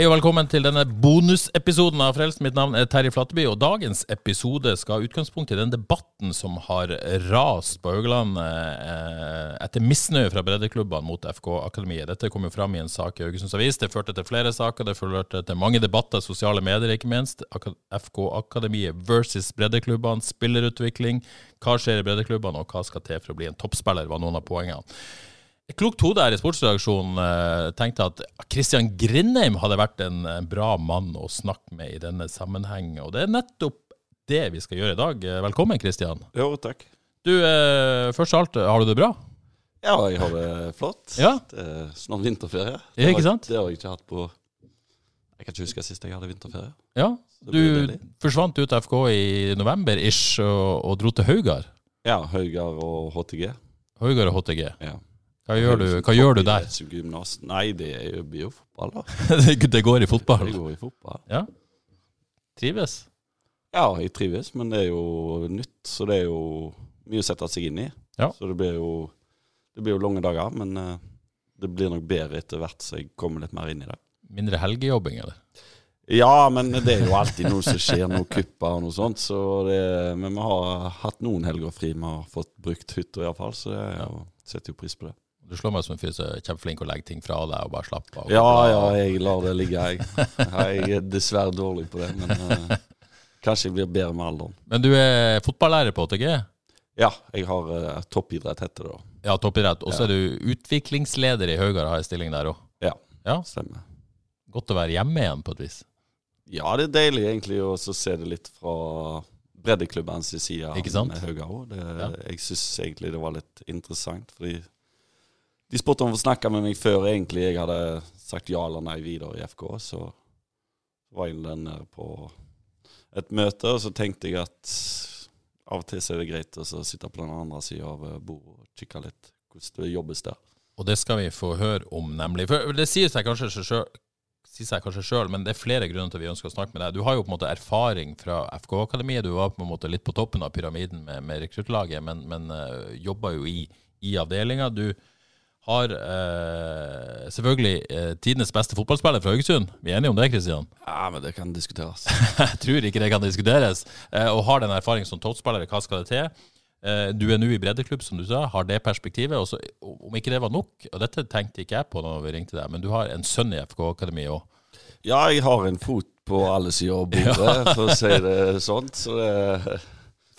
Hei og velkommen til denne bonusepisoden av Frelst. Mitt navn er Terje Flatteby, og dagens episode skal ha utgangspunkt i den debatten som har rast på Haugland eh, etter misnøye fra breddeklubbene mot FK-akademiet. Dette kom jo fram i en sak i Haugesunds Avis. Det førte til flere saker, det førte til mange debatter, sosiale medier ikke minst. FK-akademiet versus breddeklubbene, spillerutvikling. Hva skjer i breddeklubbene, og hva skal til for å bli en toppspiller, var noen av poengene. Et klokt hode her i sportsreaksjonen eh, tenkte at Christian Grindheim hadde vært en eh, bra mann å snakke med i denne sammenheng, og det er nettopp det vi skal gjøre i dag. Eh, Velkommen, Christian. Jo, takk. Du, først av alt, har du det bra? Ja, jeg har det flott. Ja. Det er snart vinterferie. Det har- ikke sant? Det har jeg ikke hatt på Jeg kan ikke huske sist jeg hadde vinterferie. Ja. Du forsvant ut av FK i november-ish og, og dro til Haugar. Ja, Haugar og HTG. Haugar og HTG. Ja. Hva gjør du, hva gjør du der? Som Gymnas. Nei, det er jo- blir jo fotball, da. det går i fotball. Det går i fotball. Ja. Trives. Ja, jeg trives, men det er jo nytt, så det er jo mye å sette seg inn i. Ja. Så det blir jo Det blir jo lange dager, men eh, det blir nok bedre etter hvert så jeg kommer litt mer inn i det. Mindre helgejobbing, eller? Ja, men det er jo alltid noe som skjer, noen kupper og noe sånt. Så det, men vi har hatt noen helger fri. Vi har fått brukt hytta iallfall, så jeg er setter jo pris på det. Du slår meg som en fyr som er kjempeflink å legge ting fra deg og bare slappe av. Ja, ja, jeg lar det ligge, jeg. Jeg er dessverre dårlig på det, men uh, kanskje jeg blir bedre med alderen. Men du er fotballærer på TG? Ja, jeg har uh, toppidrett, heter det da. Ja, toppidrett. Og så er du utviklingsleder i Haugar, har jeg stilling der òg. Ja, Ja, stemmer. godt å være hjemme igjen på et vis. Ja, det er deilig egentlig å se det litt fra breddeklubbens side med Hauga òg. Ja. Jeg syns egentlig det var litt interessant, fordi de spurte om å få snakke med meg før egentlig jeg hadde sagt ja eller nei videre i FK. Så var jeg der på et møte, og så tenkte jeg at av og til så er det greit å sitte på den andre sida av bordet og kikke litt hvordan det jobbes der. Og det skal vi få høre om, nemlig. For det sier seg kanskje sjøl, sier seg kanskje selv, men det er flere grunner til at vi ønsker å snakke med deg. Du har jo på en måte erfaring fra FK-akademiet. Du var på en måte litt på toppen av pyramiden med, med rekruttlaget, men, men uh, jobba jo i, i avdelinga. Du har eh, selvfølgelig eh, tidenes beste fotballspiller fra Haugesund. Vi er enige om det, Kristian? Ja, men det kan diskuteres. Jeg tror ikke det kan diskuteres. Eh, og har den erfaringen som toppspiller, hva skal det til? Eh, du er nå i breddeklubb, som du sa, har det perspektivet. Også, om ikke det var nok, og dette tenkte ikke jeg på når vi ringte deg, men du har en sønn i FK-akademiet òg. Ja, jeg har en fot på alle sider av bordet, for å si det sånn. Så det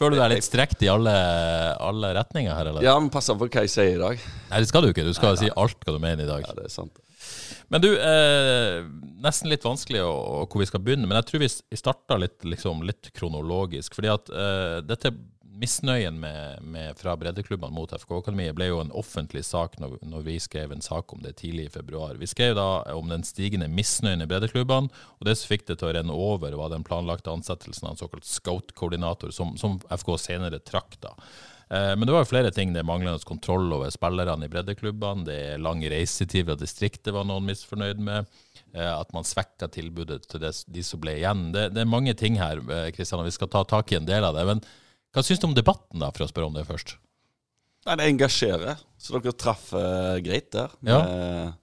Føler du deg litt strekt i alle, alle retninger her, eller? Ja, men pass på hva jeg sier i dag. Nei, det skal du ikke. Du skal si alt hva du mener i dag. Ja, det er sant. Men du, eh, nesten litt vanskelig å, å- hvor vi skal begynne, men jeg tror vi starter litt, liksom, litt kronologisk. fordi at eh, dette misnøyen med, med, fra breddeklubbene mot FK-akademiet ble jo en offentlig sak når, når vi skrev en sak om det tidlig i februar. Vi skrev da om den stigende misnøyen i breddeklubbene, og det som fikk det til å renne over, var den planlagte ansettelsen av en såkalt scout-koordinator, som, som FK senere trakk da. Eh, Men det var jo flere ting. Det er manglende kontroll over spillerne i breddeklubbene. Det er lang reisetid fra distriktet var noen misfornøyd med. Eh, At man svekka tilbudet til de som ble igjen. Det, det er mange ting her, eh, Kristian, og vi skal ta tak i en del av det. Men hva syns du om debatten, da, for å spørre om det først? Nei, det engasjerer. Så dere traff eh, greit der med,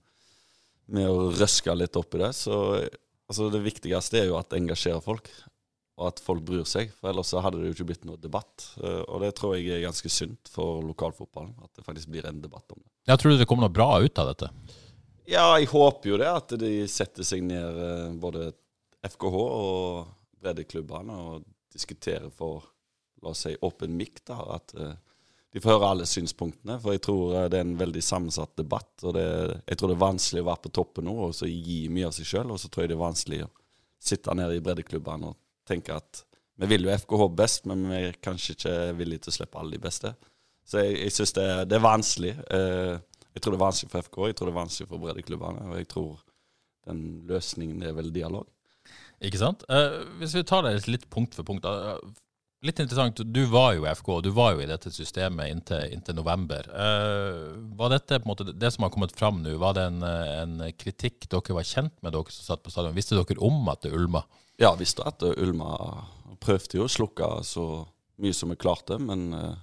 med å røske litt opp i det. Så altså, det viktigste er jo at det engasjerer folk, og at folk bryr seg. For ellers så hadde det jo ikke blitt noe debatt. Eh, og det tror jeg er ganske sunt for lokalfotballen, at det faktisk blir en debatt om det. Jeg tror du det kommer noe bra ut av dette? Ja, jeg håper jo det, at de setter seg ned, eh, både FKH og breddeklubbene, og diskuterer for, la oss si, åpen mikk. da, At eh, de får høre alle synspunktene. For jeg tror eh, det er en veldig sammensatt debatt. og det, Jeg tror det er vanskelig å være på toppen nå og så gi mye av seg sjøl. Og så tror jeg det er vanskelig å sitte nede i breddeklubbene og tenke at Vi vil jo FKH best, men vi er kanskje ikke villige til å slippe alle de beste. Så jeg, jeg syns det, det, er vanskelig. Eh, jeg tror det er vanskelig for FK, jeg tror det er vanskelig for breddeklubbene. Og jeg tror den løsningen er vel dialog. Ikke sant? Hvis vi tar det litt punkt for punkt. Litt interessant, du var jo i FK, og du var jo i dette systemet inntil, inntil november. Uh, var dette på en måte det som har kommet fram nå, var det en, en, kritikk dere var kjent med, dere som satt på stadion? Visste dere om at det ulma? Ja, visste at det ulma prøvde jo å slukke så mye som vi klarte, men uh,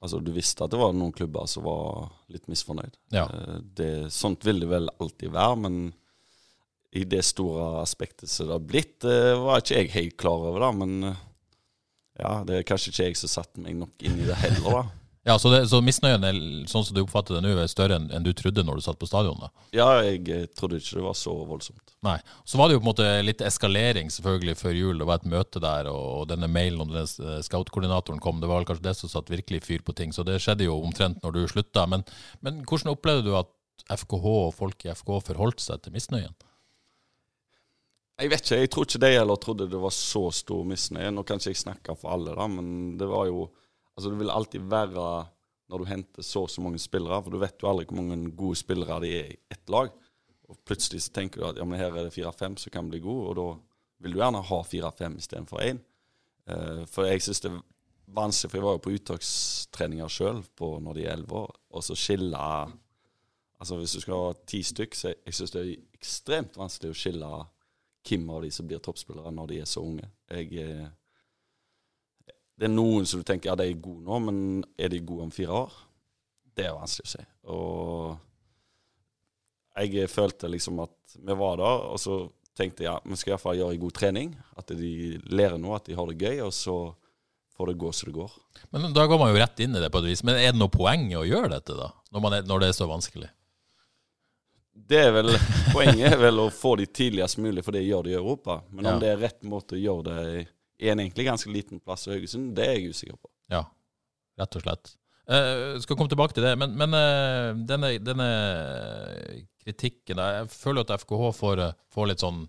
altså, du visste at det var noen klubber som var litt misfornøyd. Ja. Uh, det, sånt vil det vel alltid være, men i det store aspektet som det har blitt, var ikke jeg helt klar over det. Men ja, det er kanskje ikke jeg som satte meg nok inn i det heller, da. Ja, Så, det, så misnøyen er, sånn som du oppfatter det nå, er større enn, enn du trodde når du satt på stadion? da? Ja, jeg eh, trodde ikke det var så voldsomt. Nei. Så var det jo på en måte litt eskalering selvfølgelig før jul. Det var et møte der, og denne mailen om denne eh, scout-koordinatoren kom. Det var vel kanskje det som satte virkelig fyr på ting. Så det skjedde jo omtrent når du slutta. Men, men hvordan opplevde du at FKH og folk i FK forholdt seg til misnøyen? Jeg vet ikke, jeg tror ikke de heller trodde det var så stor misnøye. Nå kan ikke jeg snakke for alle, da, men det var jo Altså Det vil alltid være når du henter så og så mange spillere, for du vet jo aldri hvor mange gode spillere det er i ett lag. Og Plutselig så tenker du at ja, men her er det fire-fem som kan bli gode, og da vil du gjerne ha fire-fem istedenfor én. Uh, for jeg syns det er vanskelig, for jeg var jo på uttakstreninger sjøl når de er elleve år, og så skille Altså Hvis du skal ha ti stykk, så jeg syns det er ekstremt vanskelig å skille hvem av de som blir toppspillere når de er så unge. Jeg eh, det er noen som du tenker ja, de er gode nå, men er de gode om fire år? Det er vanskelig å si. Og jeg følte liksom at vi var der, og så tenkte jeg ja, vi skal iallfall gjøre en god trening. At de lærer noe, at de har det gøy, og så får det gå så det går. Men Da går man jo rett inn i det på et vis. Men er det noe poeng å gjøre dette, da? Når, er, når det er så vanskelig? Det er vel, Poenget er vel å få de tidligst mulig, for det gjør de i Europa. Men om ja. det er rett måte å gjøre det i en egentlig ganske liten plass i Haugesund, det er jeg usikker på. Ja, rett og slett. Uh, skal komme tilbake til det, men, men uh, denne, denne, kritikken Jeg føler at FKH får, får litt sånn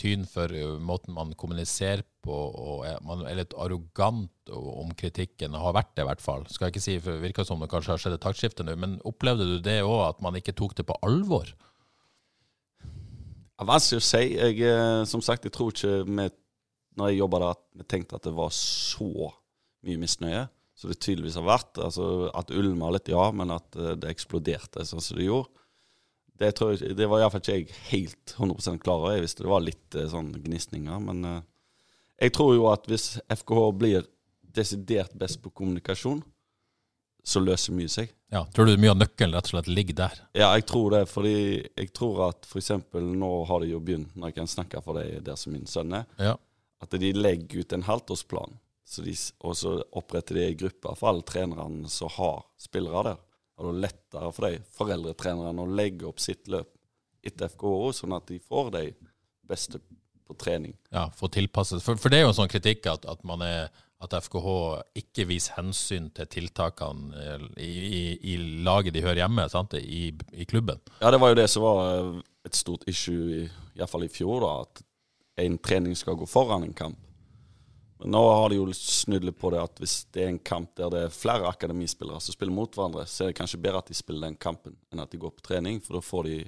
tyn for måten man kommuniserer på, og er, man er litt arrogant om kritikken. Har vært det, i hvert fall. Skal jeg ikke si, for Det virker som det kanskje har skjedd et taktskifte nå, men opplevde du det òg, at man ikke tok det på alvor? Ja, vanskelig å si. Jeg, eh, som sagt, jeg tror ikke vi når jeg jobba der, at vi tenkte at det var så mye misnøye. Så det tydeligvis har vært. altså At ulma litt, ja, men at eh, det eksploderte sånn som det gjorde. Det, tror jeg, det var iallfall ikke jeg helt 100 klar over. Jeg visste det var litt eh, sånn gnisninger. Men uh, jeg tror jo at hvis FKH blir desidert best på kommunikasjon, så løser mye seg. Ja, Tror du mye av nøkkelen rett og slett ligger der? Ja, jeg tror det. fordi jeg tror at f.eks. nå har de jo begynt, når jeg kan snakke for deg der som min sønn er, ja at de legger ut en halvtårsplan. Så de, og så oppretter de ei gruppe for alle trenerne som har spillere der. Og det er lettere for de foreldretrenerne å legge opp sitt løp etter FKH, sånn at de får de beste på trening. Ja, for tilpasset. For, for, det er jo en sånn kritikk at, at, er, at FKH ikke viser hensyn til tiltakene eh, i, i, i laget de hører hjemme, sant? I, I, klubben. Ja, det var jo det som var et stort issue, iallfall i fjor, da, at en trening skal gå foran en kamp. Nå har de jo snudd litt på det at hvis det er en kamp der det er flere akademispillere som spiller mot hverandre, så er det kanskje bedre at de spiller den kampen enn at de går på trening, for da får de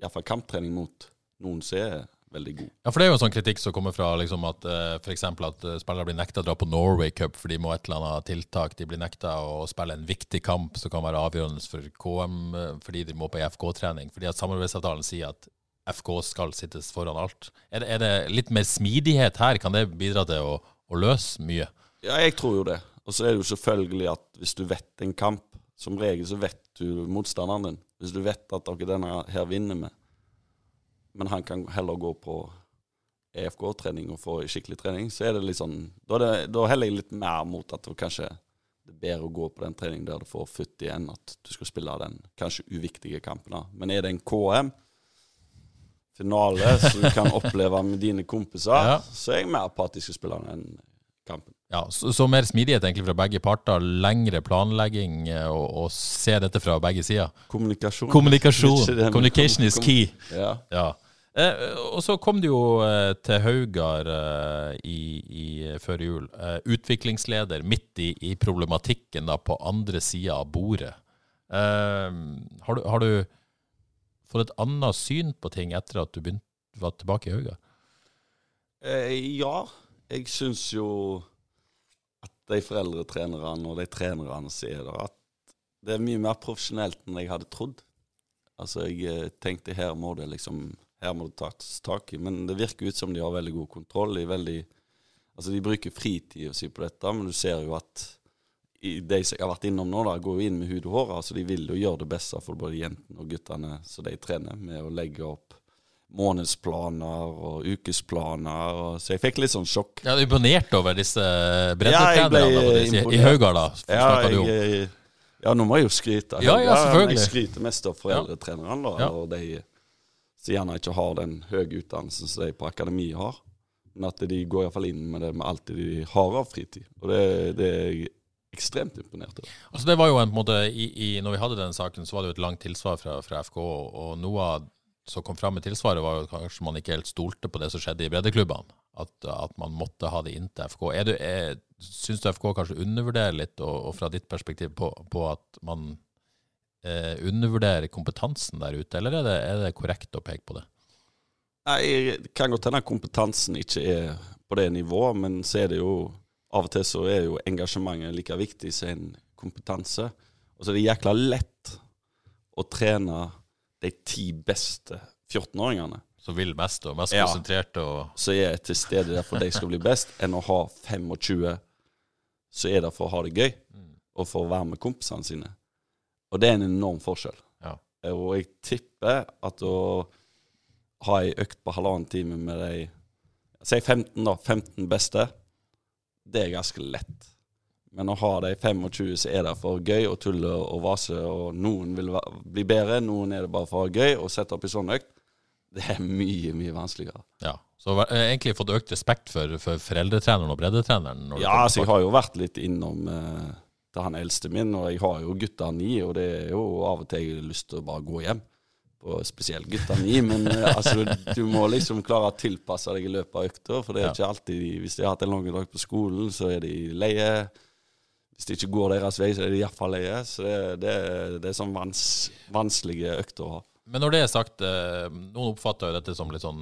iallfall kamptrening mot noen som er veldig god. Ja, for det er jo en sånn kritikk som kommer fra liksom at eh, f.eks. at uh, spillere blir nekta å dra på Norway Cup for de må et eller annet tiltak. De blir nekta å spille en viktig kamp som kan være avgjørende for KM uh, fordi de må på IFK-trening. Fordi at samarbeidsavtalen sier at FK skal sittes foran alt. Er det, er det, litt mer smidighet her? Kan det bidra til å, å løse mye? Ja, jeg tror jo det. Og så er det jo selvfølgelig at hvis du vet en kamp, som regel så vet du motstanderen din. Hvis du vet at dere denne her vinner med, men han kan heller gå på EFK-trening og få skikkelig trening, så er det litt sånn Da, det, da heller jeg litt mer mot at det kanskje det er bedre å gå på den treningen der du får futt igjen, at du skal spille den kanskje uviktige kampen. Men er det en KM, finale som du kan oppleve med dine kompiser, ja. så er jeg mer på at de skal spille den kampen. Ja, så, så, mer smidighet egentlig fra begge parter, lengre planlegging eh, og, og se dette fra begge sider? Kommunikasjon. Kommunikasjon. Communication is key. Ja. ja. Eh, og så kom du jo eh, til Haugar eh, i, i, før jul. Eh, utviklingsleder midt i, i, problematikken da, på andre sida av bordet. Eh, har, du, har, du, fått et annet syn på ting etter at du begynte, var tilbake i Hauga? Eh, ja, jeg syns jo at de foreldretrenerne og de trenerne som er at det er mye mer profesjonelt enn jeg hadde trodd. Altså, jeg tenkte her må det liksom her må det tas tak i. Men det virker ut som de har veldig god kontroll. De, veldig, altså de bruker fritida si på dette, men du ser jo at de som jeg har vært innom nå, da, går jo inn med hud og hår. altså De vil jo gjøre det beste for både jentene og guttene som de trener, med å legge opp månedsplaner og ukesplaner. Og, så jeg fikk litt sånn sjokk. Ja, Du er imponert over disse breddetrenerne ja, i Haugar, da? Ja, jeg, ja, nå må jeg jo skryte. Ja, ja, selvfølgelig. Jeg skryter mest av foreldretrenerne. da, ja. og de som gjerne ikke har den høye utdannelsen som de på akademiet har. Men at de går iallfall inn med det med alt det de har av fritid. Og det, det er jeg ekstremt imponert over. Altså det var jo en, måte, i, i, når vi hadde den saken, så var det jo et langt tilsvar fra, fra FK. Og noe som kom fram med tilsvaret, var jo kanskje man ikke helt stolte på det som skjedde i breddeklubbene. At, at man måtte ha det inn til FK. Er du, er, syns du FK kanskje undervurderer litt, og, og fra ditt perspektiv, på, på at man eh, undervurderer kompetansen der ute, eller er det, er det korrekt å peke på det? Nei, Det kan godt hende kompetansen ikke er på det nivået, men så er det jo av og til så er jo engasjementet like viktig som en kompetanse. Og så er det jækla lett å trene de ti beste 14-åringene. Som vil mest og mest ja. konsentrerte og Så er jeg til stede der for de skal bli best, enn å ha 25 så er det for å ha det gøy, mm. og for å være med kompisene sine. Og det er en enorm forskjell. Ja. Og jeg tipper at å ha ei økt på halvannen time med de Si 15, da. 15 beste. Det er ganske lett. Men å ha de 25 som er det for gøy og tulle og vase, og noen vil bli bedre, noen er det bare for gøy og sette opp i sånn økt. Det er mye, mye vanskeligere. Ja, Så har egentlig fått økt respekt for, for foreldretreneren og breddetreneren? Ja, altså jeg har jo vært litt innom eh, til han eldste min, og jeg har jo gutta ni, og det er jo av og til jeg har lyst til å bare gå hjem. På spesielt gutta mi, men eh, altså, du må liksom klare å tilpasse deg i løpet av økta. For det er ikke alltid Hvis de har hatt en lang dag på skolen, så er de leie. Hvis det ikke går deres vei, så er de iallfall leie. Så det, det, det er sånn vans, vanskelige økter å ha. Men når det er sagt, eh, noen oppfatter jo dette som litt sånn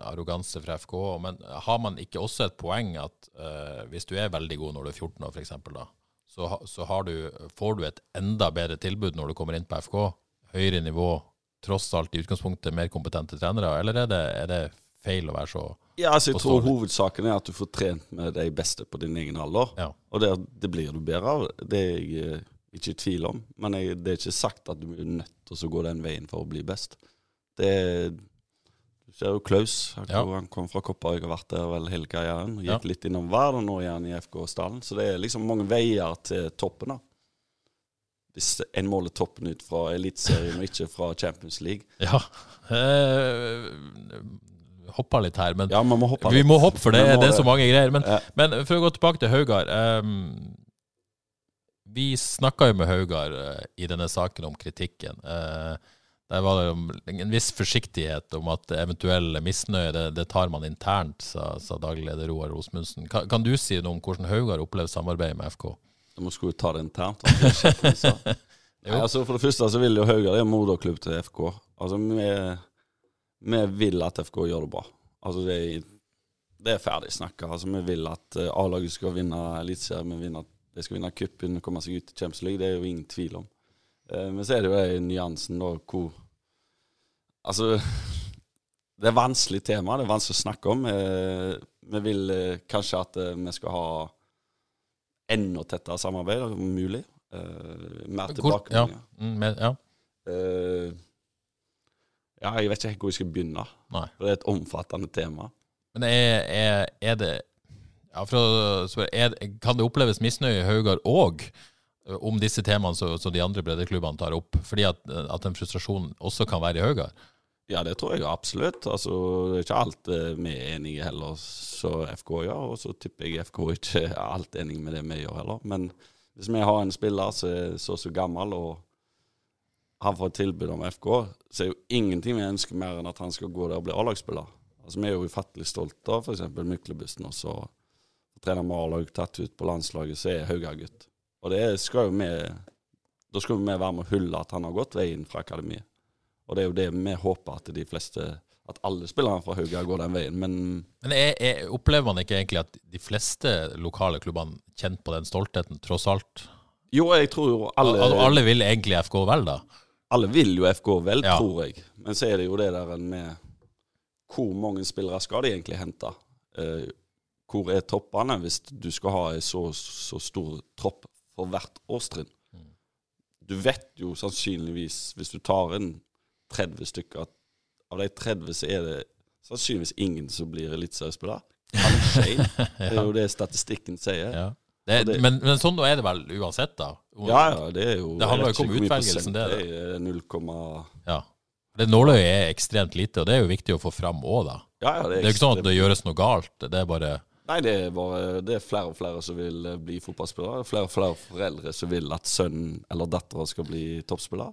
arroganse fra FK, men har man ikke også et poeng at uh, hvis du er veldig god når du er 14 år, f.eks., da, så, så du, får du et enda bedre tilbud når du kommer inn på FK. Høyere nivå, tross alt i utgangspunktet mer kompetente trenere, eller er det, er det feil å være så Ja, altså jeg tror hovedsaken er at du får trent med de beste på din egen alder. Ja. Og det, det, blir du bedre av. Det er jeg eh, ikke i tvil om. Men jeg, det er ikke sagt at du er nødt til å gå den veien for å bli best. Det, du ser jo Klaus. Ja. Han kom fra Kopparøy og har vært der vel hele karrieren. Gikk ja. litt innom Vard, og nå er han i FK-stallen. Så det er liksom mange veier til toppen. da. Hvis en måler toppen ut fra Eliteserien og ikke fra Champions League. Ja. Eh, hoppa litt her, men ja, må hoppe vi må hoppe, for det, det, er så mange greier. Men, ja. men for å gå tilbake til Haugar. Um, vi snakka jo med Haugar uh, i denne saken om kritikken. Uh, der var det en viss forsiktighet om at eventuell misnøye det, det tar man internt, sa, sa daglig leder Roar Rosmundsen. Kan, kan, du si noe om hvordan Haugar opplever samarbeidet med FK? Du skulle ta det internt. Nei, altså for det første så vil jo Haugar det er moderklubb til FK. Altså vi, vi, vil at FK gjør det bra. Altså det, det er ferdig snakka. Altså, vi vil at eh, A-laget skal vinne Eliteserien, vi vil at de skal vinne cupen komme seg ut i Champions League. Det er jo ingen tvil om. Eh, men så er det jo den nyansen da hvor Altså, det er vanskelig tema, det er vanskelig å snakke om. Eh, vi vil eh, kanskje at vi skal ha enda tettere samarbeid, om mulig. Mer tilbakemeldinger. Ja. Mm, ja. ja, jeg vet ikke hvor jeg skal begynne. Nei. Det er et omfattende tema. Men er, er, er det ja, for, er, Kan det oppleves misnøye i Haugar òg? om disse temaene som de andre breddeklubbene tar opp, fordi at, at en frustrasjon også kan være i Haugar? Ja, det tror jeg absolutt. Altså, det er ikke alt eh, vi er enige heller, så FK gjør. Og så tipper jeg FK ikke er alt enig med det vi gjør heller. Men hvis vi har en spiller som er så så gammel og han får et tilbud om FK, så er jo ingenting vi ønsker mer enn at han skal gå der og bli A-lagsspiller. Altså, vi er jo ufattelig stolte av f.eks. Myklebussen også. Trener med A-lag tatt ut på landslaget, så er Hauga-gutt. Og det skal jo vi Da skal vi være med å hylle at han har gått veien fra akademiet. Og det er jo det vi håper at de fleste at alle spillerne fra Hauga går den veien, men Men jeg, jeg opplever man ikke egentlig at de fleste lokale klubbene kjenner på den stoltheten, tross alt? Jo, jeg tror jo alle Al Alle vil egentlig FK vel, da? Alle vil jo FK vel, Ja. tror jeg. Men så er det jo det der med hvor mange spillere skal de egentlig hente? Eh, hvor er toppene hvis du skal ha en så, så stor tropp for hvert årstrinn? Du vet jo sannsynligvis, hvis du tar inn 30 stykker, av de 30 så er det sannsynligvis ingen som blir eliteseriespiller. Kanskje én. Det er jo det statistikken sier. Ja. Det, det- men, men sånn er det vel uansett, da? Ja, ja, det er jo Det handler jo ikke om utvelgelsen, det er det. Det er 0, Ja. Det Nåløyet er ekstremt lite, og det er jo viktig å få fram òg, da. ja, ja, Det er jo ikke sånn at det gjøres noe galt. Det er bare Nei, det er bare Det er flere og flere som vil eh, bli fotballspillere. Flere og flere foreldre som vil at sønnen eller dattera skal bli toppspiller.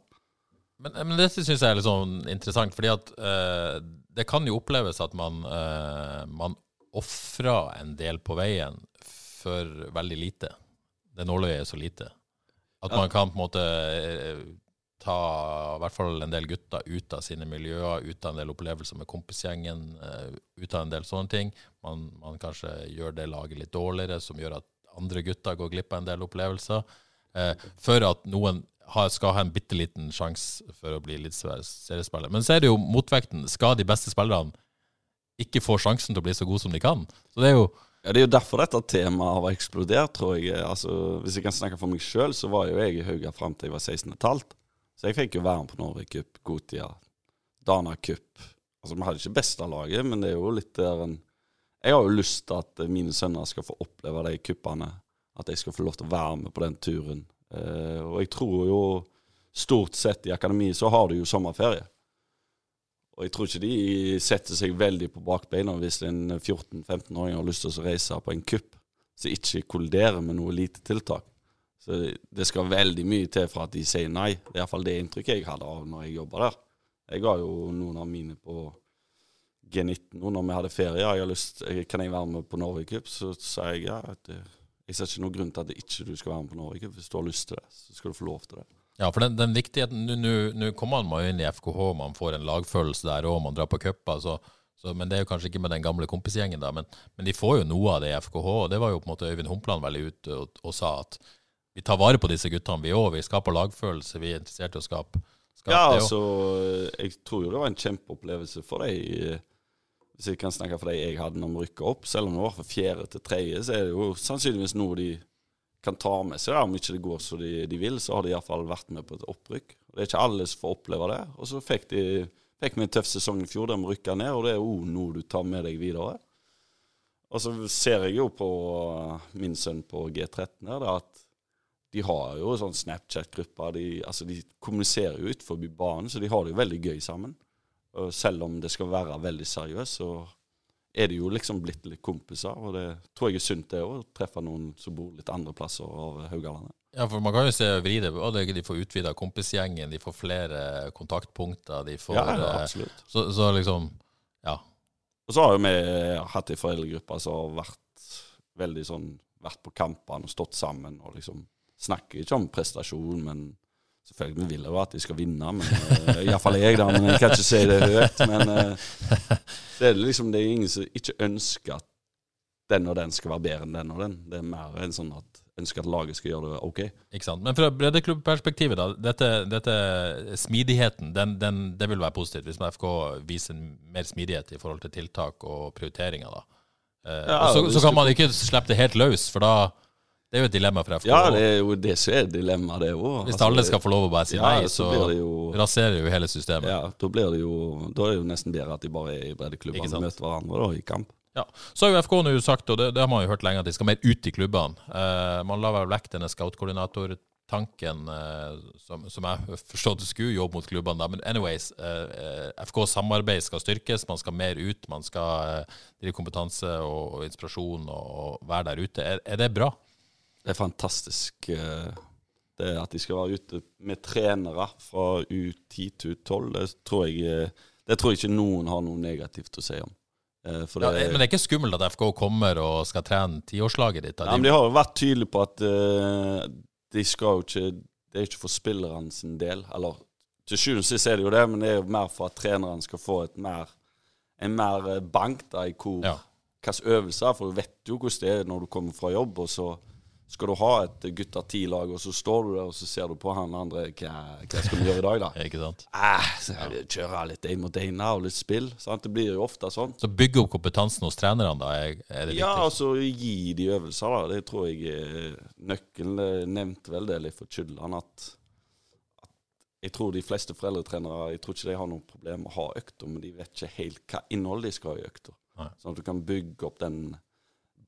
Men, men dette syns jeg er litt sånn interessant, fordi at uh, det kan jo oppleves at man, uh, man ofrer en del på veien for veldig lite. Det nåløyet er så lite. At Ja. man kan på en måte eh, ta i hvert fall en del gutter ut av sine miljøer, ut av en del opplevelser med kompisgjengen, eh, ut av en del sånne ting. Man, man kanskje gjør det laget litt dårligere, som gjør at andre gutter går glipp av en del opplevelser. Eh, for at noen skal ha en bitte liten sjanse for å bli litt seriespiller. Men så er det jo motvekten. Skal de beste spillerne ikke få sjansen til å bli så gode som de kan? Så det er jo Ja, Det er jo derfor dette temaet har eksplodert, tror jeg. Altså, Hvis jeg kan snakke for meg sjøl, så var jo jeg i Hauga fram til jeg var 16 15. Så jeg fikk jo være på Norway Cup, Gotia, Dana Cup. Altså, Vi hadde ikke beste laget, men det er jo litt der en Jeg har jo lyst til at mine sønner skal få oppleve de cupene. At de skal få lov til å være med på den turen. Eh, og jeg tror jo stort sett i akademi så har du jo sommerferie. Og jeg tror ikke de setter seg veldig på bakbeina hvis en 14-15-åring har lyst til å reise på en kupp som ikke kolliderer med noe lite tiltak. Så det skal veldig mye til for at de sier nei. Det er iallfall det inntrykket jeg hadde av når jeg jobba der. Jeg ga jo noen av mine på G19 nå når vi hadde ferie. Jeg har lyst, kan jeg være med på Norway Cup? Så sa jeg ja. Det, jeg ser ikke noen grunn til at ikke du skal være med på Norge. Hvis du har lyst til det, så skal du få lov til det. Ja, for den, den viktigheten nå- kommer man jo inn i FKH, man får en lagfølelse der òg, man drar på cuper. Så, så, men det er jo kanskje ikke med den gamle kompisgjengen, da. Men, men de får jo noe av det i FKH. Og det var jo på en måte Øyvind Humpland veldig ute og, og sa at vi tar vare på disse guttene, vi òg. Vi skaper lagfølelse, vi er interessert i å skape, skape Ja, det òg. altså, jeg tror jo det var en kjempeopplevelse for deg. Hvis jeg kan snakke for deg jeg hadde når vi rykka opp. Selv om det var fra fjerde til tredje, så er det jo sannsynligvis noe de kan ta med seg. Da. Om ikke det går som de, de vil, så har de iallfall vært med på et opprykk. Det er ikke alle som får oppleve det. Og så fikk, de, fikk en tøff sesong i fjor der vi rykka ned, og det er jo noe du tar med deg videre. Og så ser jeg jo på min sønn på G13 her, at de har jo sånn Snapchat-grupper. De, altså de kommuniserer jo utenfor banen, så de har det jo veldig gøy sammen. Selv om det skal være veldig seriøst, så er det jo liksom blitt litt kompiser. Og det tror jeg er sunt, det òg. Treffe noen som bor litt andre plasser av Haugalandet. Ja, for man kan jo se vri det. og det- De får utvida kompisgjengen, de får flere kontaktpunkter. de får... Ja, ja, eh, absolutt. Så, så liksom Ja. Og så har jo vi hatt ei foreldregruppe som har vært veldig sånn Vært på kampene og stått sammen og liksom Snakker ikke om prestasjon, men selvfølgelig vi vil jo at de skal vinne. men uh, Iallfall jeg, da, men jeg kan ikke si det høyt. Men uh, det er liksom det er ingen som ikke ønsker at den og den skal være bedre enn den og den. Det er mer enn sånn at ønsker at laget skal gjøre det OK. Ikke sant? Men fra breddeklubbperspektivet, da. Dette, dette smidigheten, den, den, det vil være positivt hvis FK viser mer smidighet i forhold til tiltak og prioriteringer, da. Uh, Ja, og så, så kan man ikke slippe det helt løs, for da Det er jo et dilemma for FK. Ja, det er jo det som er dilemmaet, det òg. Hvis alle skal få lov å bare si ja, nei, så så blir det jo raserer jo hele systemet. Ja, da blir det jo Da er det jo nesten bedre at de bare er i breddeklubbene og møter hverandre da, i kamp. Ja. Så har jo FK nå sagt, og det, det har man jo hørt lenge, at de skal mer ut i klubbene. Eh, man la vel vekk denne scoutkoordinatortanken eh, som, som jeg forstod skulle jobbe mot klubbene. Da. Men anyways, eh, eh, FKs samarbeid skal styrkes, man skal mer ut. Man skal eh, drive kompetanse og, og inspirasjon og, og være der ute. Er, er det bra? Det er fantastisk. eh, Det at de skal være ute med trenere fra U10 til U12, det tror jeg, eh, det tror jeg ikke noen har noe negativt å si om. Eh, For Ja, men det er ikke skummelt at FK kommer og skal trene tiårslaget ditt? Ja, men de har jo vært tydelige på at de skal jo ikke Det er ikke for spillerne sin del. Eller til sjuende og sist er det jo det, men det er jo mer for at treneren skal få mer, en mer bank da, i hvor Ja. hvilke øvelser. For du vet jo hvordan det er når du kommer fra jobb, og så skal du ha et gutta ti-lag, og så står du der og så ser du på han andre hva, hva skal vi gjøre i dag, da? Ikke sant? Ah, så kjøre litt én mot én og litt spill. Sant? Det blir jo ofte sånn. Så bygge opp kompetansen hos trenerne, da, er, er det Ja, viktig? altså gi de øvelser, da. Det tror jeg er nøkkelen. Nevnte vel det litt for Kydland, at, at jeg tror de fleste foreldretrenere jeg tror ikke de har noe problem med å ha økter, men de vet ikke helt hva innholdet de skal ha i økta. Sånn at du kan bygge opp den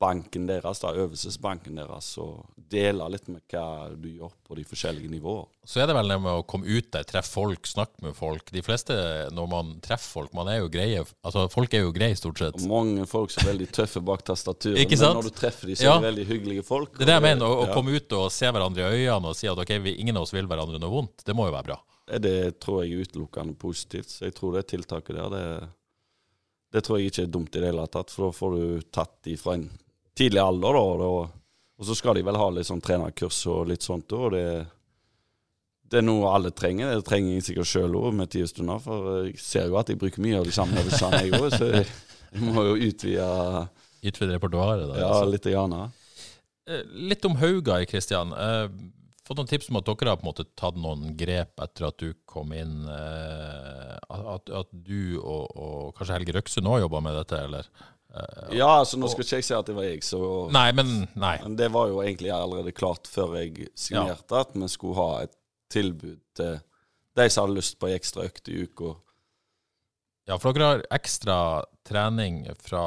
banken deres, da, øvelsesbanken deres, og dele litt med hva du gjør på de forskjellige nivåer. Så er det vel det med å komme ut der, treffe folk, snakke med folk. De fleste, når man treffer folk, man er jo greie Altså, folk er jo greie, stort sett. Og mange folk som er veldig tøffe bak tastaturet, men når du treffer dem, så Ja. er de veldig hyggelige folk. Det er det jeg mener, å, å ja. komme ut og se hverandre i øynene og si at ok, vi, ingen av oss vil hverandre noe vondt, det må jo være bra. Det tror jeg er utelukkende positivt. Så jeg tror det tiltaket der, det, det tror jeg ikke er dumt i det hele tatt. For da får du tatt de fra en tidlig alder, da. Og, og så skal de vel ha litt sånn trenerkurs og litt sånt. òg. Og det, det er noe alle trenger. Det trenger jeg sikkert sjøl òg med tida stunder. For jeg ser jo at jeg bruker mye av de samme øvelsene, jeg òg. Så jeg, jeg må jo utvide Utvide repertoaret. da, ja, altså. litt. Grann. Eh, Litt om Hauga, Kristian. Eh, fått noen tips om at dere har på en måte tatt noen grep etter at du kom inn. Eh, at, at du og, og kanskje Helge Røksund òg jobba med dette, eller? Eh, Ja, altså nå skal ikke jeg si at det var jeg, så Nei, men nei. Men det var jo egentlig allerede klart før jeg signerte at vi skulle ha et tilbud til de som hadde lyst på ei ekstra økt i uka. Ja, for dere har ekstra trening fra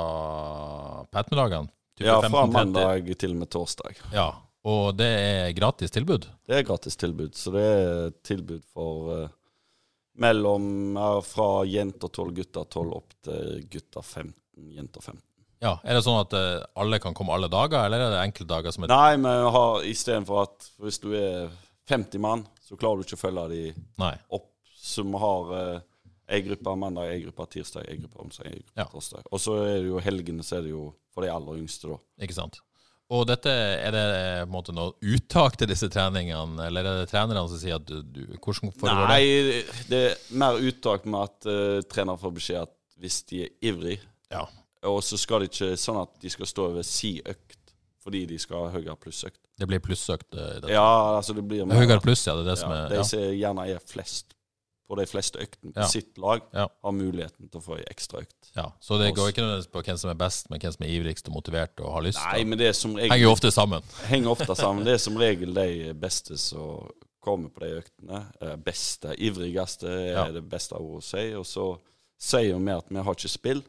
på ettermiddagene? Ja, fra mandag til og med torsdag. Ja, og det er gratis tilbud? Det er gratis tilbud, så det er tilbud for uh, mellom uh, fra jenter 12, gutter 12 opp til gutter 15, jenter 15. Ja, Er det sånn at eh, alle kan komme alle dager, eller er det enkelte dager som er Nei, men har istedenfor at hvis du er 50 mann, så klarer du ikke å følge de Nei. opp. som har eh, ei gruppe mandag, ei gruppe tirsdag, ei gruppe onsdag, ei gruppe Ja. torsdag. Og så er det jo helgene, så er det jo for de aller yngste, da. Ikke sant? Og dette, er det eh, på en måte noe uttak til disse treningene, eller er det trenerne som sier at du, du Hvordan foregår det? Nei, det er mer uttak med at uh, trener får beskjed at hvis de er ivrig, Ja. og så skal det ikke sånn at de skal stå over si økt fordi de skal ha høyere plussøkt. Det blir plussøkt? eh. Ja, altså det blir Høyere pluss, ja. Det er det som er De ja. som gjerne er flest på de fleste øktene på Ja. sitt lag, Ja. har muligheten til å få ei ekstra økt. ja. Så det går ikke nødvendigvis på hvem som er best, men hvem som er ivrigst og motivert og har lyst. Nei, men det er som regel Henger jo ofte sammen. henger ofte sammen. Det er som regel de beste som kommer på de øktene. Eh, Beste, ivrigste er Ja. det beste ordet å si. Og så sier vi at vi har ikke spill.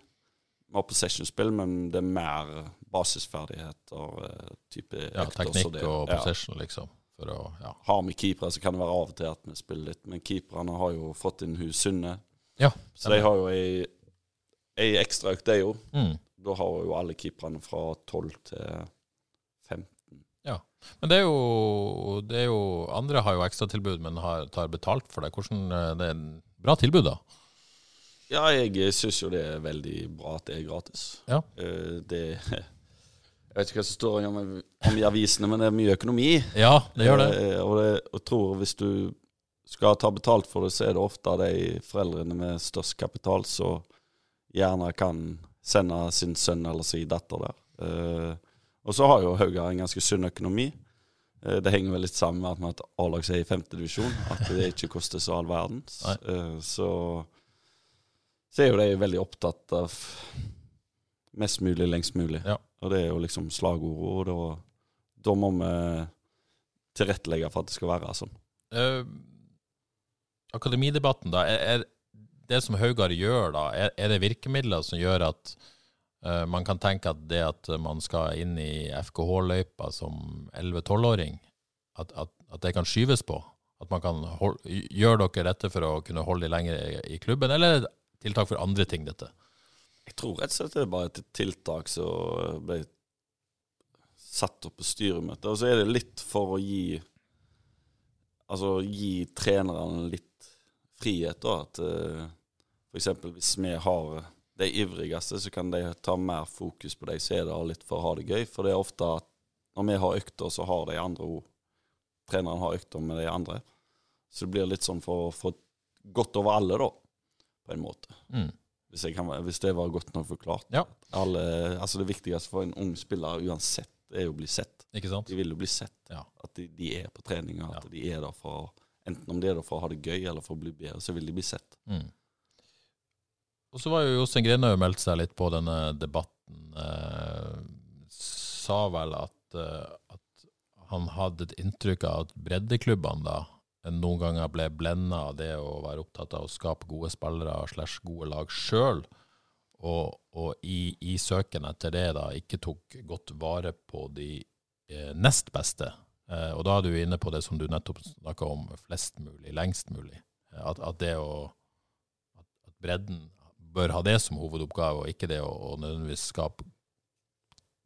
Vi har possession-spill, men det er mer basisferdigheter, eh, type Ja, økter. teknikk og, og ja. possession, liksom. For å, ja. Har vi keepere, så kan det være av og til at vi spiller litt. Men keeperne har jo fått inn hun Sunne, ja. så de har jo ei, ei ekstra økt, de jo. Mm. Da har jo alle keeperne fra 12 til 15. Ja. Men det er jo, det er jo Andre har jo ekstratilbud, men har, tar betalt for det. Hvordan, eh, det er en bra tilbud, da. Ja, jeg syns jo det er veldig bra at det er gratis. Ja. Eh, Det Jeg vet ikke hva som står om, om i avisene, men det er mye økonomi. Ja, det gjør det. Eh, Og det, og tror hvis du skal ta betalt for det, så er det ofte de foreldrene med størst kapital som gjerne kan sende sin sønn eller sin datter der. Eh, Og så har jo Haugar en ganske sunn økonomi. Det henger vel litt sammen med at vi har et A-lag som er i femtedivisjon, at det ikke koster så all verden. Så, så er jo de veldig opptatt av mest mulig, lengst mulig. Ja. Og det er jo liksom slagordet, og da, da må vi tilrettelegge for at det skal være sånn. Uh, akademidebatten, da. Er, er det som Haugar gjør, da, er, er det virkemidler som gjør at uh, man kan tenke at det at man skal inn i FKH-løypa som 11-12-åring, at, at, at det kan skyves på? At man kan hold, Gjør dere dette for å kunne holde de lenger i, i klubben, eller er tiltak for andre ting, dette? Jeg tror rett og slett det er bare et tiltak som ble satt opp på styremøtet. Og så er det litt for å gi altså, gi trenerne litt frihet. da, at uh, F.eks. hvis vi har de ivrigste, så kan de ta mer fokus på de som er der litt for å ha det gøy. For det er ofte at når vi har økter, så har de andre òg Treneren har økter med de andre. Så det blir litt sånn for få godt over alle, da, på en måte. Mm. Hvis, kan, hvis, det var godt nok forklart. Ja. Alle, altså det viktigste for en ung spiller uansett er jo å bli sett. De vil jo bli sett. Ja. At de, de, er på trening. At Ja. de er der for Enten om de er der for å ha det gøy eller for å bli bedre, så vil de bli sett. Mm. Og så var jo Jostein Grinhaug meldt seg litt på denne debatten. Eh, sa vel at, eh, at han hadde et inntrykk av at breddeklubbene da noen ganger ble blenda av det å være opptatt av å skape gode spillere slash gode lag sjøl, og, og i, i søken etter det da ikke tok godt vare på de eh, nest beste. Eh, og da er du inne på det som du nettopp snakka om, flest mulig, lengst mulig. Eh, At, at det å at, bredden bør ha det som hovedoppgave, og ikke det å, å nødvendigvis skape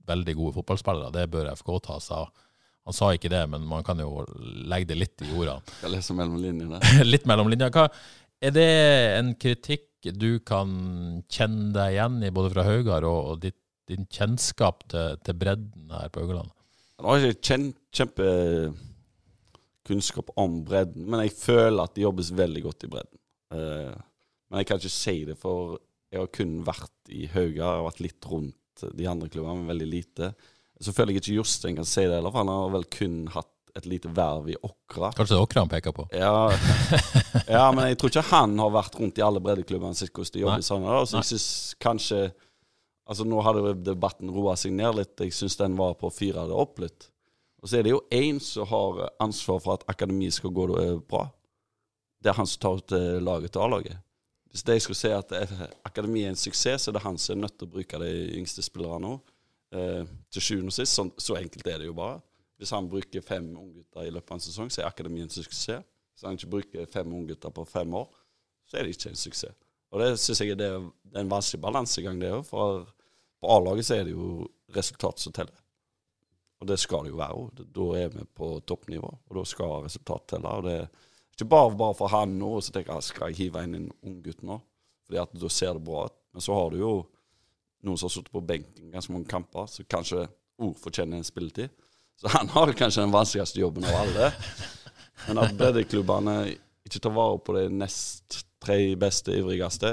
veldig gode fotballspillere. Det bør FK ta seg av. Han sa ikke det, men man kan jo legge det litt i jorda. Jeg lese mellom linjene. litt mellom linjene. Hva, er det en kritikk du kan kjenne deg igjen i, både fra Haugar og, og ditt, din kjennskap til, til bredden her på Haugaland? Jeg har ikke kjen, kjempekunnskap om bredden, men jeg føler at det jobbes veldig godt i bredden. Eh, men jeg kan ikke si det, for jeg har kun vært i Haugar. Jeg har vært litt rundt de andre klubbene, men veldig lite. Så føler jeg ikke Jostein kan si det heller, for han har vel kun hatt et lite verv i Åkra. Kanskje det er Åkra han peker på? Ja, ja, men jeg tror ikke han har vært rundt i alle breddeklubbene sitt hvordan de jobber sånn sammen. Så jeg synes kanskje Altså Nå hadde debatten roa seg ned litt. Jeg syns den var på å fyre det opp litt. Og så er det jo én som har ansvar for at akademiet skal gå eh, bra. Det er han som tar ut eh, laget til A-laget. Hvis de skulle si at akademi akademiet er en suksess, så er det han som er nødt til å bruke de yngste spillerne òg. Eh, til sjuende og sist. så, så enkelt er det jo bare. Hvis han bruker fem unggutter i løpet av en sesong, så er akademiet en suksess. Hvis han ikke bruker fem unggutter på fem år, så er det ikke en suksess. Og det syns jeg det er en vanskelig balansegang, det òg. For på A-laget så er det jo resultat som teller. Og det skal det jo være òg. Da er vi på toppnivå, og da skal resultat telle. Og det er ikke bare, bare for han nå, og så tenker jeg skal jeg hive inn en unggutt nå? Fordi at da ser det bra ut. Men så har du jo noen som har sittet på benken ganske mange kamper, så kanskje ord fortjener en spilletid. Så han har kanskje den vanskeligste jobben av alle. Men at breddeklubbene ikke tar vare på de nest tre beste, ivrigste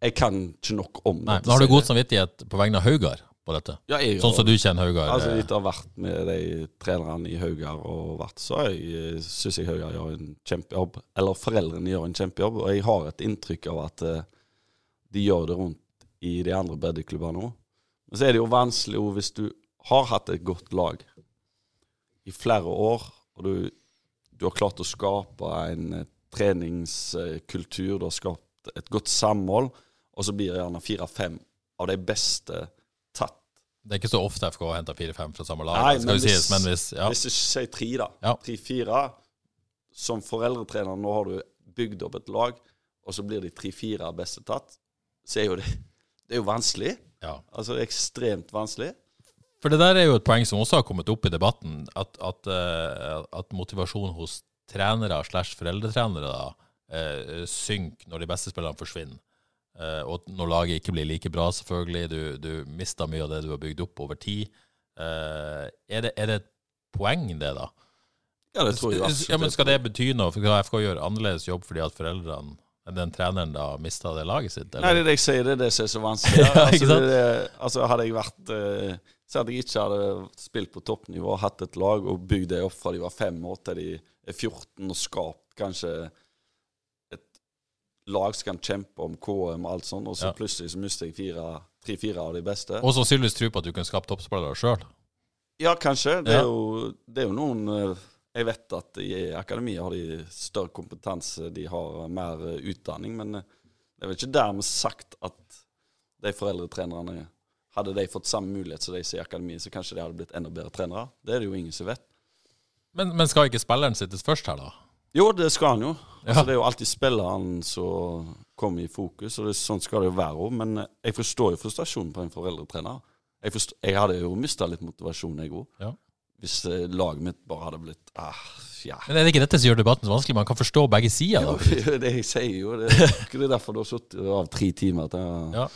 Jeg kan ikke nok om det. Nei, dette. men Har du god samvittighet på vegne av Haugar på dette? Ja, jeg Sånn som du kjenner Haugar? Altså, eh, etter å ha vært med de trenerne i Haugar og vært, så syns jeg Haugar gjør en kjempejobb. Eller foreldrene gjør en kjempejobb. Og jeg har et inntrykk av at eh, de gjør det rundt i de andre breddeklubbene òg. Men så er det jo vanskelig også hvis du har hatt et godt lag i flere år, og du, du har klart å skape en eh, treningskultur, du har skapt et godt samhold, og så blir det gjerne fire-fem av de beste tatt Det er ikke så ofte FK henter 4-5 fra samme lag, Nei, men jo sies, hvis- men hvis ja. Hvis du sier tre, da. Ja. Tre-fire. Som foreldretrener, nå har du bygd opp et lag, og så blir de tre-fire beste tatt, så er jo det Det er jo vanskelig. ja. Altså ekstremt vanskelig. For det der er jo et poeng som også har kommet opp i debatten, at, at, eh, at motivasjon hos trenere slash foreldretrenere da, eh, synker når de beste spillerne forsvinner. Eh, og når laget ikke blir like bra, selvfølgelig. Du, du mister mye av det du har bygd opp over tid. Er, det, er det et poeng, det, da? Ja, det tror jeg absolutt. Ja, men Skal det bety noe? For FK gjør annerledes jobb fordi at foreldrene den treneren da mista det laget sitt? Eller? Nei, det er det jeg sier. Det er det som er så vanskelig. Ja, altså, det, altså, hadde jeg vært uh, Så hadde jeg ikke hadde spilt på toppnivå, hatt et lag og bygd det opp fra de var fem år til de er 14, og skapt kanskje et lag som kan kjempe om KM og alt sånt, og så Ja. plutselig så mister jeg tre-fire av de beste. Og sannsynligvis tro på at du kan skape toppspillere sjøl. Ja, kanskje. Det Ja. er, jo, det er jo noen eh, Jeg vet at i akademiet har de større kompetanse, de har mer utdanning, men eh, det er vel ikke dermed sagt at de foreldretrenerne Hadde de fått samme mulighet som de sier i akademiet, så kanskje de hadde blitt enda bedre trenere. Det er det jo ingen som vet. Men, men skal ikke spilleren sittes først her, da? Jo, det skal han jo. Ja. Altså, det er jo alltid spilleren som kommer i fokus, og det, sånn skal det jo være òg. Men eh, jeg forstår jo frustrasjonen på en foreldretrener. Jeg, forstår, jeg hadde jo mista litt motivasjon, jeg òg. Ja. Hvis eh, laget mitt bare hadde blitt ah, ja. Men er det ikke dette som gjør debatten så vanskelig? Man kan forstå begge sider. Jo, da. det jeg sier jo. Det er ikke det derfor du har sittet av tre timer til Ja.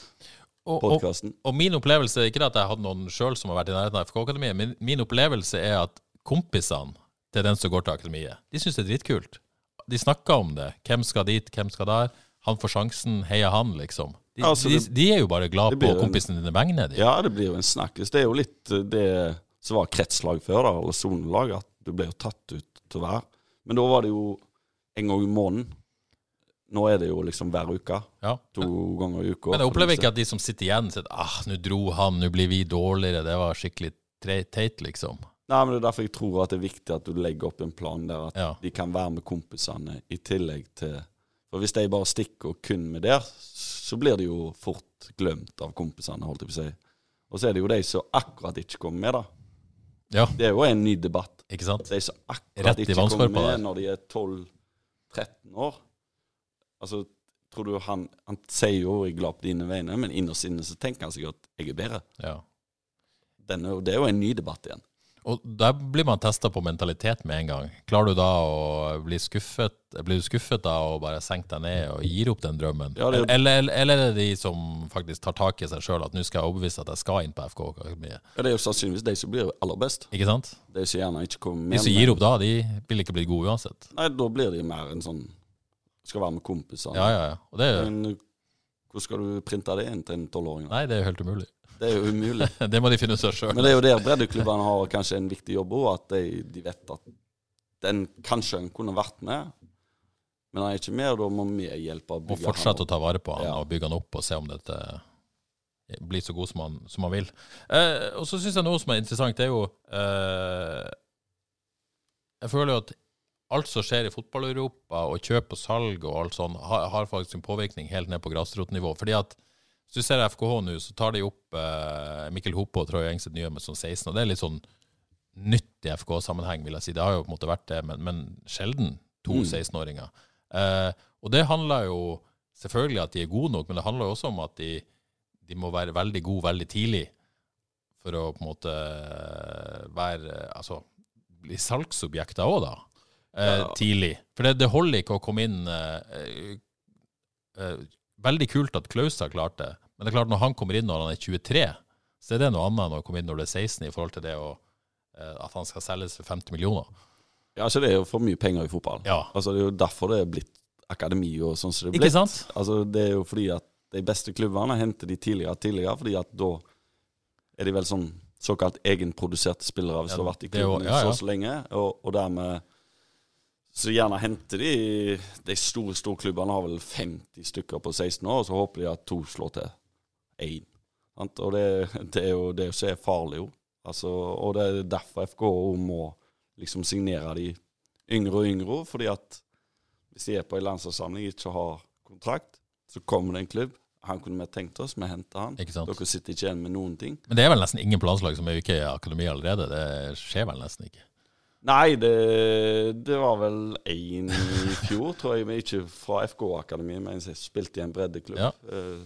Og, og, podkasten. og min opplevelse, ikke at jeg hadde noen sjøl som har vært i nærheten av FK-akademiet, men min opplevelse er at kompisene til den som går til akademiet, de syns det er dritkult. De snakker om det. Hvem skal dit, hvem skal der? Han får sjansen, heia han, liksom. De, Altså, det- de er jo bare glad på kompisen en- kompisene dine vegne. Ja, det blir jo en snakkes. Det er jo litt eh, det som var kretslag før, da, eller sonelag, at du ble jo tatt ut til hver. Men da var det jo en gang i måneden. Nå er det jo liksom hver uke. Ja. To ganger i uka. Men jeg opplever ikke at de som sitter igjen, sier ah, nå dro han, nå blir vi dårligere. Det var skikkelig teit, liksom. Nei, men Det er derfor jeg tror at det er viktig at du legger opp en plan der at Ja. de kan være med kompisene i tillegg til For hvis de bare stikker og kun med der, så blir de jo fort glemt av kompisene, holdt jeg på å si. Og så er det jo de som akkurat ikke kommer med, da. Ja, Det er jo en ny debatt. ikke sant? De som akkurat Rett ikke kommer med der. når de er 12-13 år. Altså, tror du han, han sier jo 'jeg er glad på dine vegne', men innerst inne så tenker han sikkert 'jeg er bedre'. Ja. Den er det er jo en ny debatt igjen. Og der blir man testa på mentalitet med en gang. Klarer du da å bli skuffet Blir du skuffet da og bare senker deg ned og gir opp den drømmen? Ja, det- eller, eller, er det de som faktisk tar tak i seg sjøl, at nå skal jeg overbevise at jeg skal inn på FK-akademiet? Ja, Det er jo sannsynligvis de som blir aller best. Ikke sant? De som gjerne ikke kommer med. De som gir opp da, de vil ikke bli gode uansett. Nei, da blir de mer en sånn Skal være med kompisene. Ja, ja, ja. Og det er, Men hvor skal du printe det inn til en tolvåring? nei, det er jo helt umulig. Det er jo umulig. Det må de finne ut av sjøl. Men det er jo der breddeklubbene har kanskje en viktig jobb òg, at de, de vet at den kanskje en kunne vært med, men han er ikke med, og da må vi hjelpe å bygge Og fortsette å han opp. ta vare på han Ja. og bygge han opp og se om dette blir så god som han, som han vil. Eh, og så syns jeg noe som er interessant, det er jo eh, Jeg føler jo at alt som skjer i fotball-Europa, og kjøp og salg og alt sånn, har, har faktisk en påvirkning helt ned på grasrotnivå. Fordi at hvis du ser FKH nå, så tar de opp eh, Mikkel Hoppe og Troy Engseth Nyhjemmet sånn 16, og det er litt sånn nytt i FK-sammenheng, vil jeg si. Det har jo på en måte vært det, men, men sjelden to Mm. 16-åringer. Eh, og det handler jo selvfølgelig at de er gode nok, men det handler jo også om at de, de må være veldig gode veldig tidlig for å på en måte være Altså bli salgsobjekter òg, da. Eh, Ja. Tidlig. For det, det holder ikke å komme inn eh, eh, Veldig kult at Klaus har klart det, men det er klart når han kommer inn når han er 23, så er det noe annet enn å komme inn når du er 16, i forhold til det å, eh, at han skal selges for 50 millioner. Ja, altså Det er jo for mye penger i fotball. Ja. Altså Det er jo derfor det er blitt akademi og sånn som det er blitt. Ikke sant? Altså Det er jo fordi at de beste klubbene henter de tidligere og tidligere, fordi at da er de vel sånn såkalt egenproduserte spillere hvis Ja, du har vært i klubben ja, ja. så så lenge. Og, og dermed så gjerne henter de De store storklubbene har vel 50 stykker på 16 år, og så håper de at to slår til én. Og det, det er jo det som er farlig, jo. Altså, og det er derfor FK må liksom signere de yngre og yngre, fordi at hvis de er på en landslagssamling og ikke har kontrakt, så kommer det en klubb. Han kunne vi tenkt oss, vi henter han. Dere sitter ikke igjen med noen ting. Men det er vel nesten ingen på landslag som er ikke i akademi allerede. Det skjer vel nesten ikke. Nei, det, det var vel én i fjor, tror jeg, men ikke fra FK-akademiet, men jeg spilte i en breddeklubb. Ja. Uh,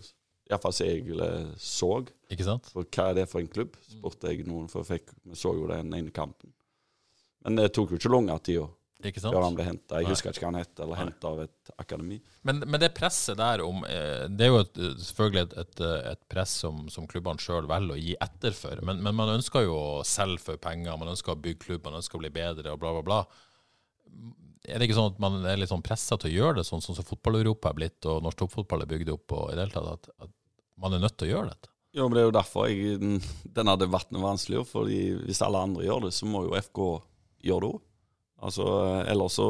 Iallfall som jeg så. Ikke sant? For hva er det for en klubb? spurte jeg noen, for jeg fikk, vi så jo den ene kampen. Men det tok jo ikke lang tid Ikke før han ble henta. Jeg husker ikke hva han het, eller henta av et akademi. Men, men det presset der om eh, Det er jo et, selvfølgelig et, et, et press som, som klubbene sjøl velger å gi etter for. Men, men man ønsker jo å selge for penger, man ønsker å bygge klubb, man ønsker å bli bedre og bla, bla, bla. Er det ikke sånn at man er litt sånn pressa til å gjøre det sånn, som fotball-Europa er blitt, og norsk toppfotball er bygd opp, og i det hele tatt at, at man er nødt til å gjøre dette? Jo, men Det er jo derfor jeg, den, denne debatten er vanskelig. fordi Hvis alle andre gjør det, så må jo FK gjøre det òg. Altså, ellers så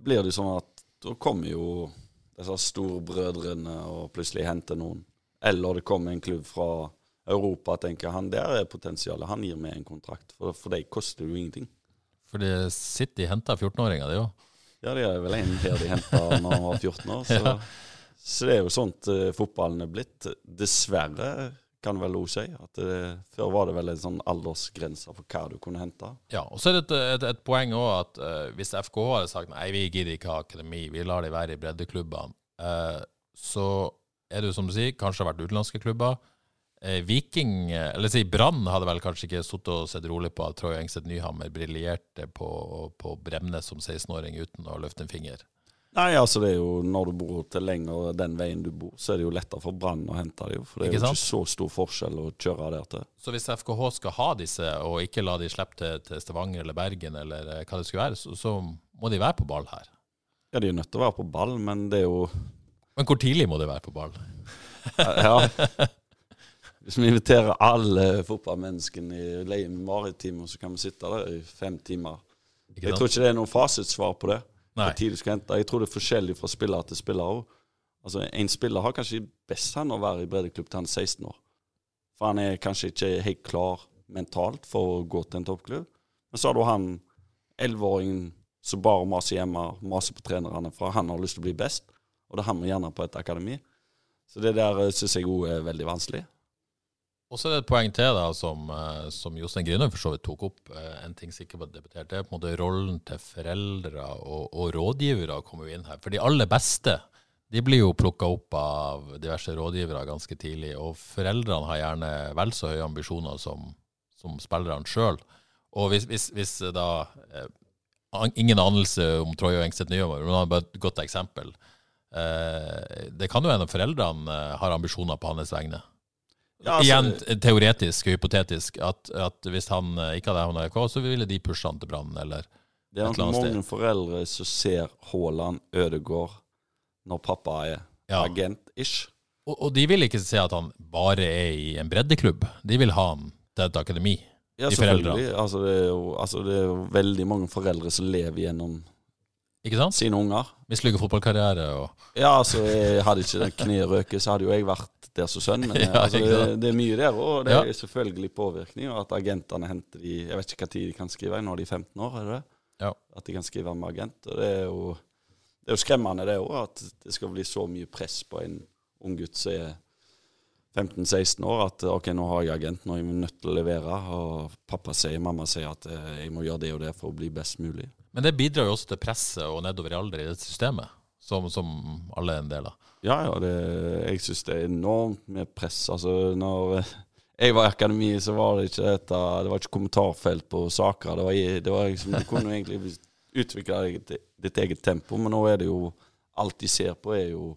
blir det sånn at da kommer jo disse storbrødrene og plutselig henter noen. Eller det kommer en klubb fra Europa og tenker han der er potensialet, han gir meg en kontrakt. For, for de koster jo ingenting. For det City henter 14-åringer, de òg. Ja, det er vel en her de henta når han var 14 år. Så, så det er jo sånt uh, fotballen er blitt. Dessverre, kan vel òg si. At det, før var det vel en sånn aldersgrense for hva du kunne hente. Ja, og så er det et, et, et poeng òg at uh, hvis FKH hadde sagt nei, vi gidder ikke ha akademi, vi lar de være i breddeklubbene, uh, så er det jo som du sier, kanskje har vært utenlandske klubber. Uh, Viking, eh, eller si Brann, hadde vel kanskje ikke sittet og sett rolig på at Troy Engstedt Nyhammer briljerte på, på Bremnes som 16-åring uten å løfte en finger. Nei, altså det er jo når du bor til lenger den veien du bor, så er det jo lettere for Brann å hente dem, For det er Ikke jo sant? ikke så stor forskjell å kjøre der til. Så hvis FKH skal ha disse, og ikke la de slippe til, til Stavanger eller Bergen, eller eh, hva det skulle være, så, så må de være på ball her. Ja, de er nødt til å være på ball, men det er jo Men hvor tidlig må de være på ball? Ja. Hvis vi inviterer alle fotballmenneskene i leie Maritime, så kan vi sitte der i fem timer. Ikke Jeg sant? tror ikke det er noe fasitsvar på det. Nei. Tid du skal hente. Jeg tror det er forskjellig fra spiller til spiller òg. Altså, en spiller har kanskje best han å være i breddeklubb til han er 16 år. For han er kanskje ikke helt klar mentalt for å gå til en toppklubb. Men så har du han 11-åringen som bare maser hjemme, maser på trenerne for han har lyst til å bli best. Og det handler gjerne på et akademi. Så det der syns jeg òg er veldig vanskelig. Og så er det et poeng til da, som, eh, som Jostein Grinhaug for så vidt tok opp. eh, En ting sikkert var debattert, det er på en måte rollen til foreldre og, og rådgivere kommer jo inn her. For de aller beste de blir jo plukka opp av diverse rådgivere ganske tidlig. Og foreldrene har gjerne vel så høye ambisjoner som, som spillerne sjøl. Og hvis, hvis, hvis da eh, Ingen anelse om Troy og Engstedt Nyhammer, men han er bare et godt eksempel. Eh, det kan jo hende foreldrene eh, har ambisjoner på hans vegne. Ja, altså- Igjen teoretisk og hypotetisk, at, at hvis han eh, ikke hadde havna i AIK, så ville de pushe han til Brann, eller Det er nok mange foreldre som ser Haaland, Ødegård, når pappa er Ja. agent-ish. og, og de vil ikke se at han bare er i en breddeklubb. De vil ha han til et akademi. Ja, De selvfølgelig. Altså det, jo, altså det er jo veldig mange foreldre som lever gjennom sine unger. Mislykket fotballkarriere og Ja, altså, jeg hadde ikke den kneet røket, så hadde jo jeg vært der som sønnen er. Ja, altså, det, det er mye der, og det er selvfølgelig påvirkning. Og at agentene henter de Jeg vet ikke hva tid de kan skrive, når de er 15 år, er det det? Ja. At de kan skrive med agent. Og det er jo, det er jo skremmende, det òg, at det skal bli så mye press på en ung gutt som er 15-16 år, at ok, nå har jeg agent, nå er jeg nødt til å levere. Og pappa sier, mamma sier at eh, jeg må gjøre det og det for å bli best mulig. Men det bidrar jo også til presset og nedover i alder i det systemet, som, som alle er en del av. Ja, ja, det, jeg syns det er enormt med press. Altså, når eh, jeg var i akademi, så var det ikke dette Det var ikke kommentarfelt på saker. Det var, det var liksom, Du kunne egentlig utvikle ditt, ditt eget tempo, men nå er det jo Alt de ser på, er jo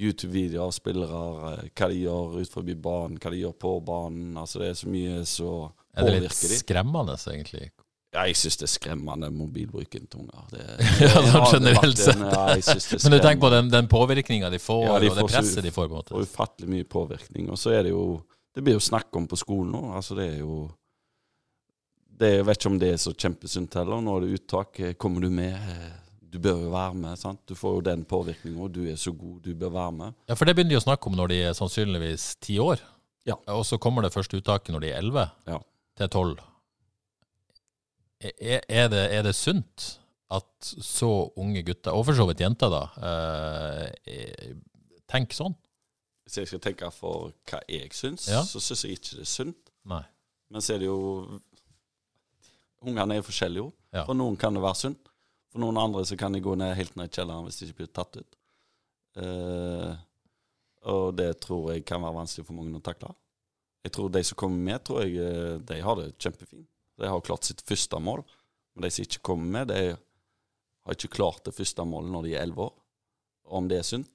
YouTube-videoer spillere, eh, hva de gjør ut forbi banen, hva de gjør på banen. Altså, det er så mye så påvirker de. Er det litt skremmende, egentlig? Ja, jeg syns det er skremmende, mobilbruken til unger. Det, Ja, sånn det generelt sett. det Men du tenker på den, den påvirkninga de får, Ja, de og det får det presset de får, på en måte. ufattelig mye påvirkning. Og så er det jo Det blir jo snakk om på skolen nå. Altså det er jo det, Jeg vet ikke om det er så kjempesunt heller. Nå er det uttak. Eh, Kommer du med? Eh, Du bør jo være med. sant? Du får jo den påvirkninga. Du er så god, du bør være med. Ja, for det begynner de å snakke om når de er sannsynligvis ti år. Ja. Og så kommer det første uttaket når de er elleve Ja. til tolv. Er, det, er det sunt at så unge gutter, og for så vidt jenter, da, eh, er- tenker sånn? Hvis jeg skal tenke for hva jeg syns, Ja. så syns jeg ikke det er sunt. Nei. Men så er det jo Ungene er forskjellige. jo. Ja. For noen kan det være sunt. For noen andre så kan de gå ned, helt ned i kjelleren hvis de ikke blir tatt ut. Eh, og det tror jeg kan være vanskelig for mange å takle. Jeg tror de som kommer med, tror jeg eh, de har det kjempefint. De har klart sitt første mål. Men de som ikke kommer med, de har ikke klart det første målet når de er elleve år. Om det er sunt?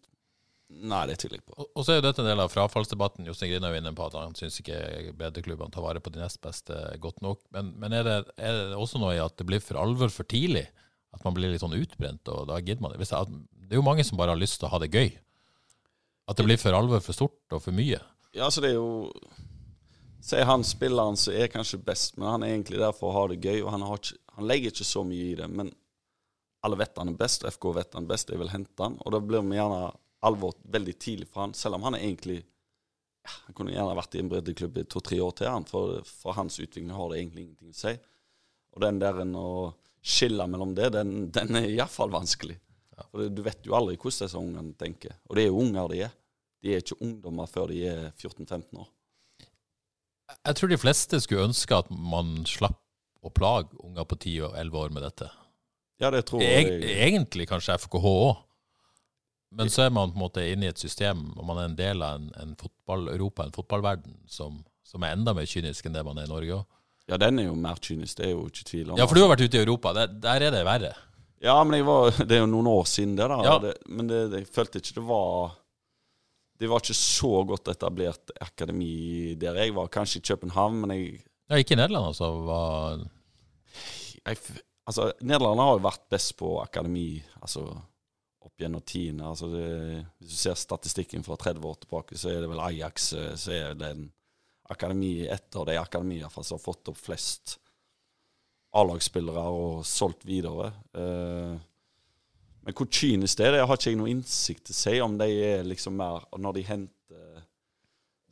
Nei, det tviler jeg på. Og, og så er jo dette en del av frafallsdebatten. Jostein Grinaug er inne på at han syns ikke breddeklubbene tar vare på de nest beste godt nok. Men, men er, det, er det også noe i at det blir for alvor for tidlig? At man blir litt sånn utbrent, og da gidder man det? Det, det er jo mange som bare har lyst til å ha det gøy. At det blir for alvor for stort og for mye. Ja, altså det er jo Si han spilleren som er kanskje best, men han er egentlig der for å ha det gøy. Og han, har ikke, han legger ikke så mye i det, men alle vet han er best. og FK vet han er best, jeg vil hente han. Og da blir vi gjerne alvor veldig tidlig for han, selv om han er egentlig ja, Han kunne gjerne vært i en breddeklubb i to-tre år til, han, for, for hans utvikling har det egentlig ingenting å si. Og den der en å skille mellom det, den, den er iallfall vanskelig. For det- du vet jo aldri hvordan disse ungene tenker. Og det er jo unger de er. De er ikke ungdommer før de er 14-15 år. Jeg tror de fleste skulle ønske at man slapp å plage unger på 10 og 11 år med dette. Ja, det tror Eg, jeg. egentlig kanskje FKH òg. Men så er man på en måte inne i et system, og man er en del av en, en fotball-Europa, en fotballverden, som, som er enda mer kynisk enn det man er i Norge òg. Ja, den er jo mer kynisk, det er jo ikke tvil om. Ja, for du har vært ute i Europa. Der, der er det verre. Ja, men var, det er jo noen år siden det, da. Ja. Det, men det, jeg følte ikke det var Det var ikke så godt etablert akademi der jeg var. Kanskje i København, men jeg, Ja, ikke i Nederland, altså. Var, jeg Altså, Nederland har jo vært best på akademi altså, opp gjennom tiende. Altså, det- hvis du ser statistikken fra 30 år tilbake, så er det vel Ajax eh, så er det en akademi etter de akademier som har fått opp flest A-lagsspillere og solgt videre. Eh, men hvor kynisk det er, det har ikke jeg noe innsikt til å si om de er liksom mer Når de henter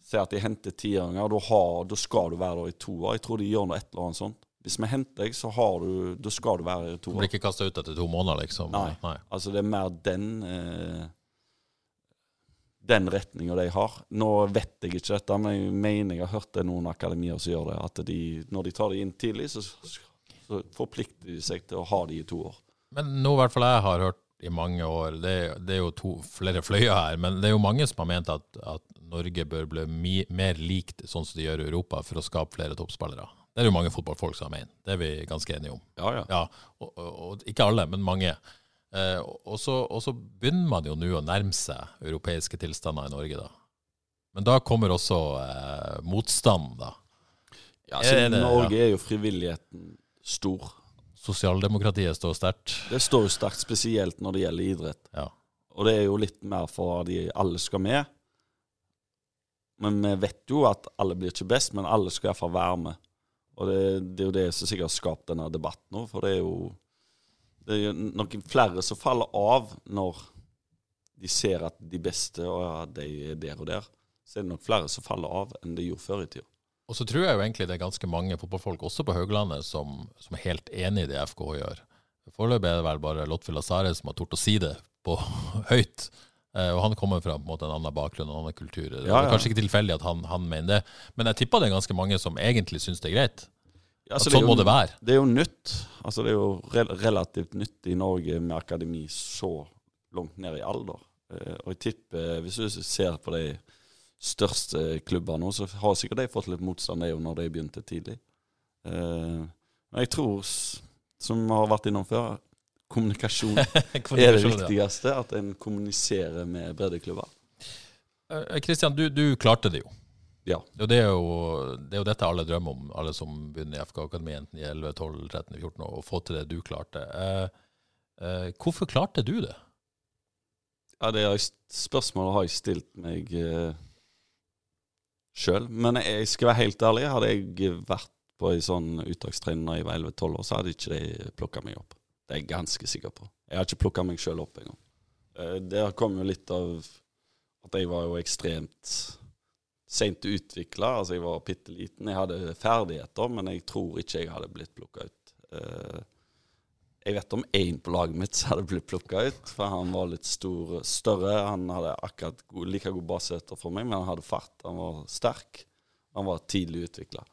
Ser at de henter tiåringer, da, skal du være der i to år. Jeg tror de gjør noe et eller annet sånt. Hvis vi henter deg, så har du, da skal du være i to du år. blir ikke kasta ut etter to måneder, liksom? Nei. Altså det er mer den eh, Den retninga de har. Nå vet jeg ikke dette, men jeg mener jeg har hørt det noen akademier som gjør det. At de, når de tar det inn tidlig, så, så forplikter de seg til å ha de i to år. Men noe i hvert fall jeg har hørt i mange år, det, det er jo to, flere fløyer her, men det er jo mange som har ment at, at Norge bør bli mi, mer likt sånn som de gjør i Europa, for å skape flere toppspillere. Det er jo mange fotballfolk som har ment. Det er vi ganske enige om. Ja, ja. Ja, og, og, og ikke alle, men mange. Eh, og, så, og så begynner man jo nå å nærme seg europeiske tilstander i Norge, da. Men da kommer også eh, motstand, da. ja I Norge er jo frivilligheten stor. Sosialdemokratiet står sterkt. Det står jo sterkt, spesielt når det gjelder idrett. Ja. Og det er jo litt mer for at de alle skal med. Men vi vet jo at alle blir ikke best, men alle skal iallfall være med. Og det, det er jo det som sikkert har skapt denne debatten nå, for det er jo det er jo noen flere som faller av når de ser at de beste og ja, de er der og der. Så er det nok flere som faller av enn de gjorde før i tida. Og så tror jeg jo egentlig det er ganske mange fotballfolk, også på Hauglandet som, som er helt enig i det FKH gjør. Foreløpig er det vel bare Lotfi Lazare som har tort å si det på høyt. Eh, og han kommer fra på en måte en annen bakgrunn, en annen kultur. Det Ja, er ja. kanskje ikke tilfeldig at han, han mener det, men jeg tipper det er ganske mange som egentlig syns det er greit. Ja, At sånn er jo- må det være. Det er jo nytt. Altså det er jo re relativt nytt i Norge med akademi så langt ned i alder. Eh, og jeg tipper, hvis du ser på de største klubber nå, så har sikkert de fått litt motstand er jo når de begynte tidlig. Eh, men jeg tror, som vi har vært innom før, kommunikasjon er det viktigste. ja. At en kommuniserer med breddeklubber. Eh, Kristian, du, du klarte det jo. Ja. Og det er jo, det er jo dette alle drømmer om, alle som begynner i FK Akademi, enten i 11, 12, 13, 14, å få til det du klarte. Eh, eh, hvorfor klarte du det? Ja, det er spørsmålet har jeg stilt meg uh, sjøl. Men jeg skal være helt ærlig, hadde jeg vært på ei sånn uttakstrening da jeg var 11-12 år, så hadde ikke de plukka meg opp. Det er jeg ganske sikker på. Jeg har ikke plukka meg sjøl opp engang. Uh, det kom jo litt av at jeg var jo ekstremt seint utvikla. Altså, jeg var bitte liten. Jeg hadde ferdigheter, men jeg tror ikke jeg hadde blitt plukka ut. Eh, jeg vet om én på laget mitt som hadde blitt plukka ut, for han var litt stor, større. Han hadde akkurat god, like god baseheter for meg, men han hadde fart. Han var sterk. Han var tidlig utvikla.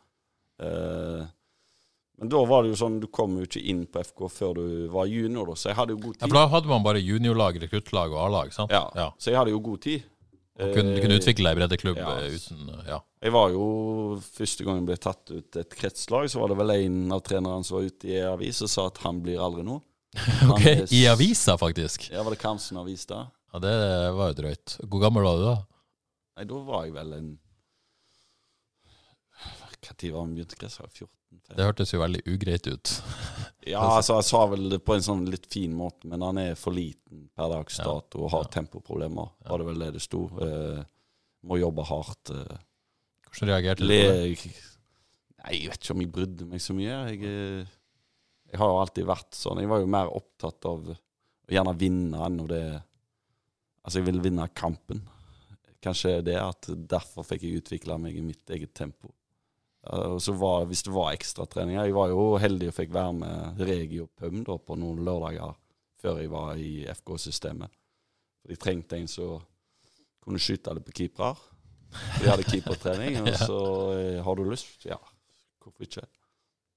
men da var det jo sånn, du kom jo ikke inn på FK før du var junior, da, så jeg hadde jo god tid. Ja, for da hadde man bare juniorlag, rekruttlag og A-lag, sant? Ja, Så jeg hadde jo god tid. Kunne, du kunne Eh, utvikle deg i breddeklubb ja. eh, uten eh, Ja. Jeg var jo Første gang jeg ble tatt ut et kretslag, så var det vel en av trenerne som var ute i en avis og sa at han blir aldri noe. Ok, er I avisa, faktisk. Ja, var det Kamsen avis da? Ja, Det var jo drøyt. Hvor gammel var du da? Nei, da var jeg vel en tid var han begynte kretslag? 14? Det hørtes jo veldig ugreit ut. Ja, altså jeg sa vel det på en sånn litt fin måte, men han er for liten per dags dato og har tempoproblemer. Var det vel det det sto. Eh, må jobbe hardt. Eh, Hvordan reagerte du på det? Nei, jeg vet ikke om jeg brydde meg så mye. Jeg, eh, jeg har jo alltid vært sånn. Jeg var jo mer opptatt av å gjerne vinne enn av det Altså, jeg ville vinne kampen. Kanskje det at derfor fikk jeg utvikla meg i mitt eget tempo. Ja, Og så var, Hvis det var ekstratreninger Jeg var jo heldig og fikk være med Regi og Pøm da, på noen lørdager før jeg var i FK-systemet. De trengte en som kunne skyte det på keepere. De hadde keepertrening, og så eh, har du lyst? Ja, hvorfor ikke?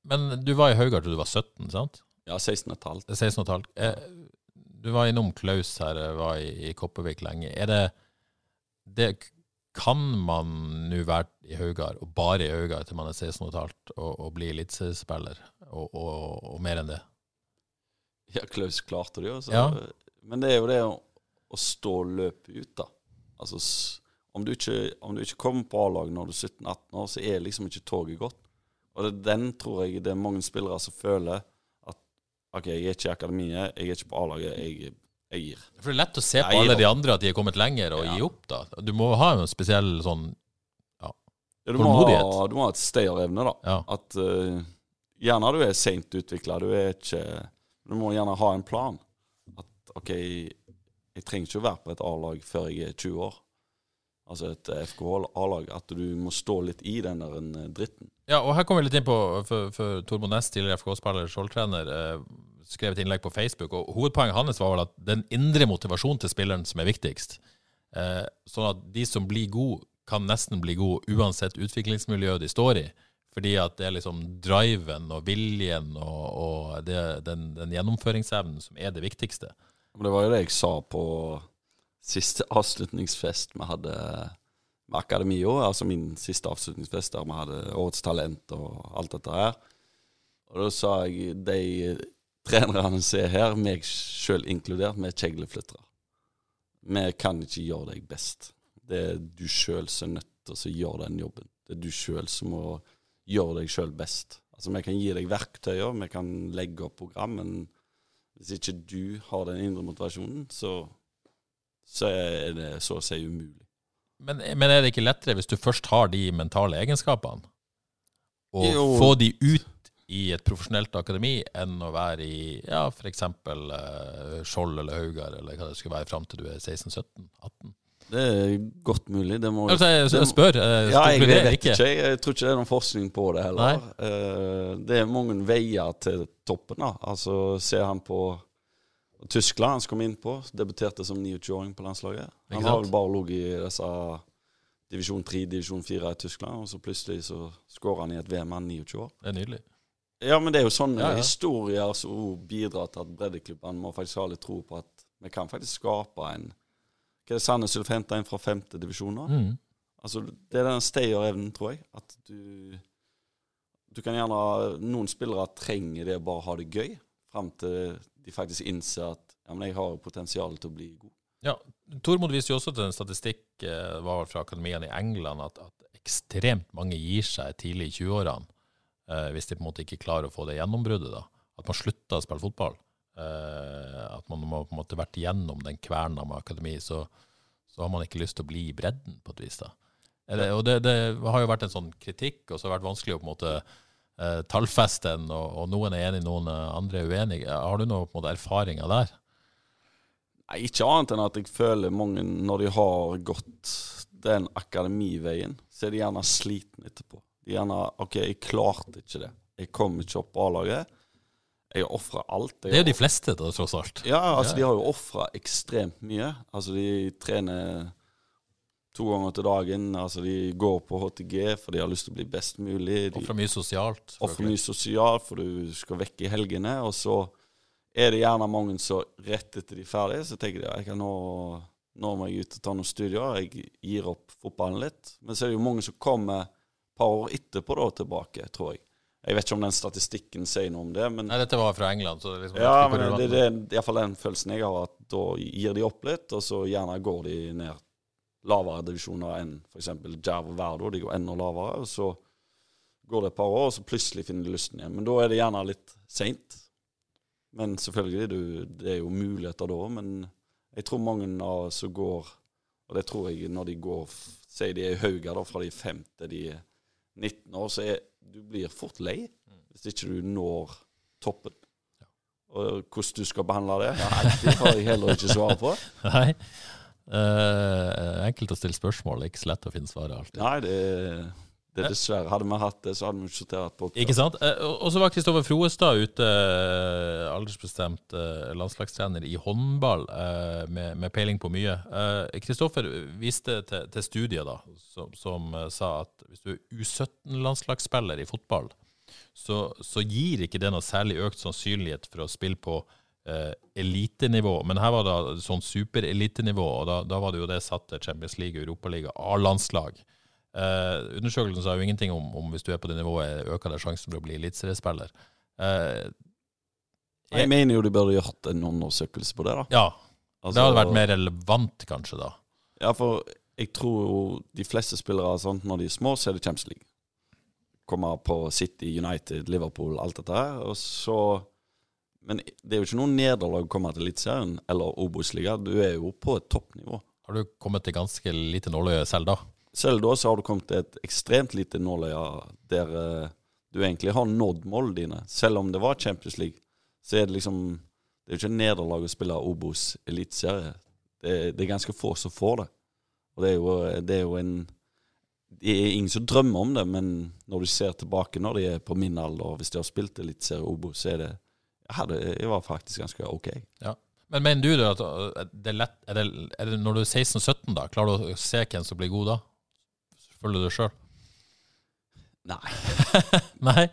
Men du var i Haugard til du var 17, sant? Ja, 16 et halvt. 16 og et halvt. Eh, du var innom Klaus her, eh, var i, i Kopervik lenge. Er det, det Kan man nå være i Haugar, og bare i Haugar til man er 16 og et halvt, og, og bli eliteseriespiller, og, og, og mer enn det? Ja, Klaus klarte det jo. så- Ja. Men det er jo det å, å stå løpet ut, da. Altså, om du ikke, om du ikke kommer på A-lag når du er 17-18 år, så er liksom ikke toget gått. Og det, den tror jeg det er mange spillere som føler at OK, jeg er ikke i akademiet, jeg er ikke på A-laget, jeg, jeg gir. For det er lett å se på alle de andre at de er kommet lenger, og Ja. gi opp, da. Du må ha en spesiell sånn Ja, du, må ha, du må ha et stayerevne, da. Ja. At uh, gjerne du er seint utvikla, du er ikke Du må gjerne ha en plan. At OK, jeg trenger ikke å være på et A-lag før jeg er 20 år. Altså et FKH-A-lag, At du må stå litt i den der eh, dritten. Ja, og her kommer vi litt inn på For, for Tormod Næss, tidligere FK-spiller, Skjold-trener, eh, skrev et innlegg på Facebook. og Hovedpoenget hans var vel at den indre motivasjonen til spilleren som er viktigst. Eh, sånn at de som blir gode, kan nesten bli gode uansett utviklingsmiljøet de står i. Fordi at det er liksom driven og viljen og, og det, den, den gjennomføringsevnen som er det viktigste. Det var jo det jeg sa på siste avslutningsfest vi hadde med Akademio. Altså min siste avslutningsfest der vi hadde Årets talent og alt dette her. Og da sa jeg de trenerne som er her, meg sjøl inkludert, vi er kjegleflyttere. Vi kan ikke gjøre deg best. Det er du sjøl som er nødt til å gjøre den jobben. Det er du sjøl som må gjøre deg sjøl best. Altså Vi kan gi deg verktøyer, vi kan legge opp program, men hvis ikke du har den indre motivasjonen, så, så er det så å si umulig. Men, men er det ikke lettere hvis du først har de mentale egenskapene, og få de ut i et profesjonelt akademi, enn å være i ja, f.eks. Uh, Skjold eller Haugar, eller hva det skulle være, fram til du er 16-17-18? Det er godt mulig. Det må Altså, jeg, jeg spør. eh, Ja, jeg vet ikke. Jeg tror ikke det er noen forskning på det heller. Uh, det er mange veier til toppen. da. Altså, Ser han på Tyskland, han som kom inn på, debuterte som 29-åring på landslaget. Han har vel bare ligget i disse divisjon 3, divisjon 4 i Tyskland, og så plutselig så skårer han i et VM, han er 29 år. Det er nydelig. Ja, men det er jo sånne Ja, ja. historier som bidrar til at breddeklubbene må faktisk ha litt tro på at vi kan faktisk skape en Hva er det Sandnes Ulf henta inn fra femte divisjon nå? Mm. Altså, det er den stayerevnen, tror jeg. At du Du kan gjerne Noen spillere trenger det å bare ha det gøy, fram til de faktisk innser at ja, men jeg har potensial til å bli god. Ja, Tormod viste jo også til en statistikk eh, var fra akademiene i England at, at ekstremt mange gir seg tidlig i 20-årene eh, hvis de på en måte ikke klarer å få det gjennombruddet. da. At man slutter å spille fotball. Eh, at man har på en måte vært gjennom den kverna med akademi, så, så har man ikke lyst til å bli i bredden, på et vis. da. Er det, og det, det har jo vært en sånn kritikk, og så har det vært vanskelig å på en måte eh, tallfeste den, og, og noen er enig, noen eh, andre er uenige. Har du noe på en måte erfaringer der? Nei, Ikke annet enn at jeg føler mange, når de har gått den akademiveien, så er de gjerne slitne etterpå. Er gjerne OK, jeg klarte ikke det. Jeg kom ikke opp på A-laget. Jeg ofra alt. Jeg Det er jo de fleste, da, tross alt. Ja, altså Ja. de har jo ofra ekstremt mye. Altså de trener to ganger til dagen. Altså de går på HTG for de har lyst til å bli best mulig. De Ofrer mye sosialt. ofrer mye sosialt for du skal vekk i helgene. Og så er det gjerne mange som rett etter de er ferdige, så tenker de at kan nå, nå må jeg ut og ta noen studier. Jeg gir opp fotballen litt. Men så er det jo mange som kommer par år etterpå da tilbake, tror jeg. Jeg vet ikke om den statistikken sier noe om det, men Nei, dette var fra England, så det liksom ja, men det, det, det er iallfall den følelsen jeg har, at da gir de opp litt, og så gjerne går de ned lavere divisjoner enn f.eks. Jerv og Verdo. De går enda lavere, og så går det et par år, og så plutselig finner de lysten igjen. Men da er det gjerne litt seint. Men selvfølgelig, du, det er jo muligheter da. Men jeg tror mange av oss som går, og det tror jeg når de går Sier de er i Hauga da, fra de femte de er 19 år, så er du blir fort lei hvis ikke du når toppen. Og hvordan du skal behandle det, nei, det har jeg heller ikke svar på. Nei. Uh, enkelt å stille spørsmål, ikke så lett å finne svaret alltid. Nei, det, det er dessverre. Hadde vi hatt det, så hadde vi ikke sortert på. Ikke sant? Eh, og så var Kristoffer Froestad ute, eh, aldersbestemt eh, landslagstrener i håndball, med, med peiling på mye. Kristoffer viste til, til studier da, som, som sa at hvis du er U17-landslagsspiller i fotball, så, så gir ikke det noe særlig økt sannsynlighet for å spille på eh, elitenivå. Men her var det sånn superelitenivå, og da, da var det jo det satt til Champions League, Europaliga, A-landslag. Eh, undersøkelsen sa jo ingenting om, om hvis du er på det nivået, øker det sjansen for å bli eliteseriespiller. Eh, Jeg mener jo du burde gjort en undersøkelse på det, da. ja, Altså, det hadde vært mer relevant, kanskje, da. Ja, for jeg tror jo de fleste spillere sånn, når de er små, så er det Champions League. Kommer på City, United, Liverpool, alt dette her. Og så Men det er jo ikke noe nederlag å komme til Eliteserien eller Obos-ligaen. Du er jo på et toppnivå. Har du kommet til ganske lite nåløye selv da? Selv da så har du kommet til et ekstremt lite nåløye der uh, du egentlig har nådd målene dine. Selv om det var Champions League, så er det liksom Det er jo ikke nederlag å spille Obos eliteserie. Det, det er ganske få som får det. Og det er jo, det er jo en Det er ingen som drømmer om det, men når du ser tilbake når de er på min alder, hvis de har spilt eliteserie Obos, så er det ja, det var faktisk ganske ok. Ja. Men mener du at det er lett er det, er det Når du er 16-17, da, klarer du å se hvem som blir god da? Følger du det sjøl? Nei. Nei?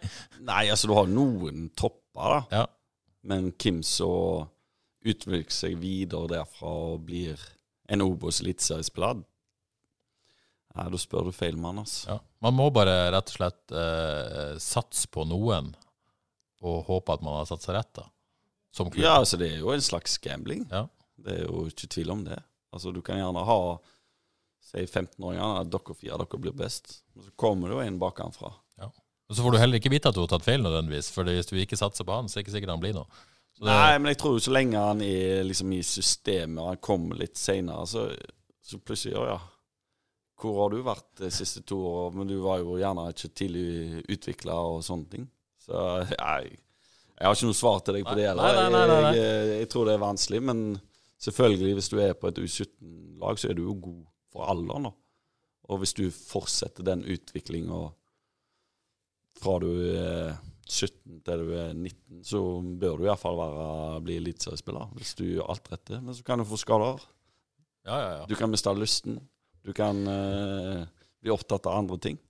Nei, altså du har noen topper, da. Ja. Men hvem som utvikler seg videre derfra og blir en Obos eliteseriespiller Nei, da spør du feil mann, altså. ja. Man må bare rett og slett eh, satse på noen og håpe at man har satt seg rett, da. Som klubb. Ja, altså det er jo en slags gambling. Ja. Det er jo ikke tvil om det. Altså Du kan gjerne ha si 15-åringer at dere fire dere blir best. Men så kommer det jo en bakenfra. Og så får du heller ikke vite at du har tatt feil nødvendigvis, for hvis du ikke satser på han, så er det ikke sikkert han blir noe. Det, Nei, men jeg tror jo så lenge han er liksom i systemet, og han kommer litt seinere, så, så plutselig Ja, ja. Hvor har du vært de siste to åra? Men du var jo gjerne ikke tidlig utvikla og sånne ting. Så jeg, jeg har ikke noe svar til deg på det heller. nei, nei, nei, nei. Jeg, jeg, jeg tror det er vanskelig, men selvfølgelig, hvis du er på et U17-lag, så er du jo god for alderen, da. Og hvis du fortsetter den utviklinga fra du er 17 til du er 19, så bør du iallfall bli eliteseriespiller hvis du gjør alt rett. Men så kan du få skader. ja, ja, ja. Du kan miste lysten. Du kan eh, bli opptatt av andre ting.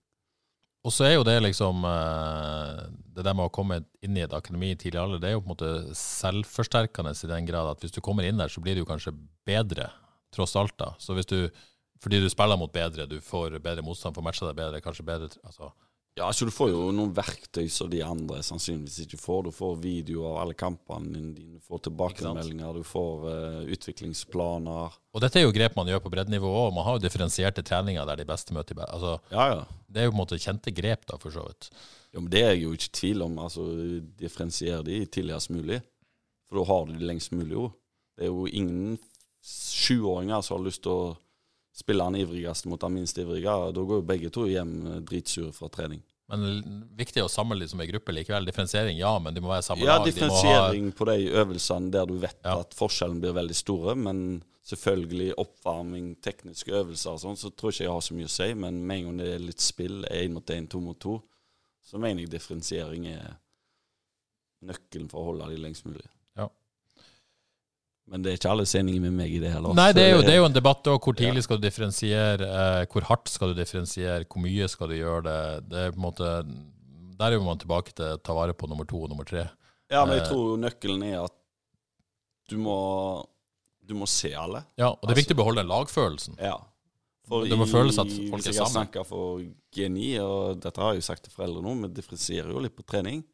Og så er jo det liksom eh, Det der med å komme inn i et akademi i tidlig alder, det er jo på en måte selvforsterkende i den grad at hvis du kommer inn der, så blir du kanskje bedre, tross alt. da. Så hvis du, Fordi du spiller mot bedre, du får bedre motstand, får matcha deg bedre, kanskje bedre altså, Ja, så Du får jo noen verktøy som de andre sannsynligvis ikke får. Du får video av alle kampene dine, du får tilbakemeldinger, du får uh, utviklingsplaner. Og dette er jo grep man gjør på breddenivå òg. Man har jo differensierte treninger der de beste møter de. Altså, Ja, ja. det er jo på en måte kjente grep, da, for så vidt. Jo, men Det er jeg jo ikke i tvil om. Altså, Differensier de tidligst mulig. For da har du de lengst mulig jo. Det er jo ingen sjuåringer som har lyst til å spille han ivrigst mot han minst ivrige. Da går jo begge to hjem eh, dritsure fra trening. Men viktig å samle de som ei gruppe likevel. Differensiering, ja, men de må være samme Ja, lag. De ha, differensiering på de øvelsene der du vet Ja. at forskjellen blir veldig store. Men selvfølgelig oppvarming, tekniske øvelser og sånn, så tror ikke jeg har så mye å si. Men med en gang det er litt spill, én mot én, to mot to, så mener jeg differensiering er nøkkelen for å holde de lengst mulig. Men det er ikke alle som er med meg i det heller. Nei, det er, jo, det er jo en debatt òg. Hvor tidlig skal du differensiere? Eh, hvor hardt skal du differensiere? Hvor mye skal du gjøre det? Det er på en måte Der er jo man tilbake til å ta vare på nummer to og nummer tre. Ja, men jeg Eh. tror nøkkelen er at du må, du må se alle. Ja, og det er viktig å beholde den lagfølelsen. Ja. For Det må i- føles at folk er jeg Hvis jeg snakker for G9, og dette har jeg jo sagt til foreldre nå, vi differensierer jo litt på trening.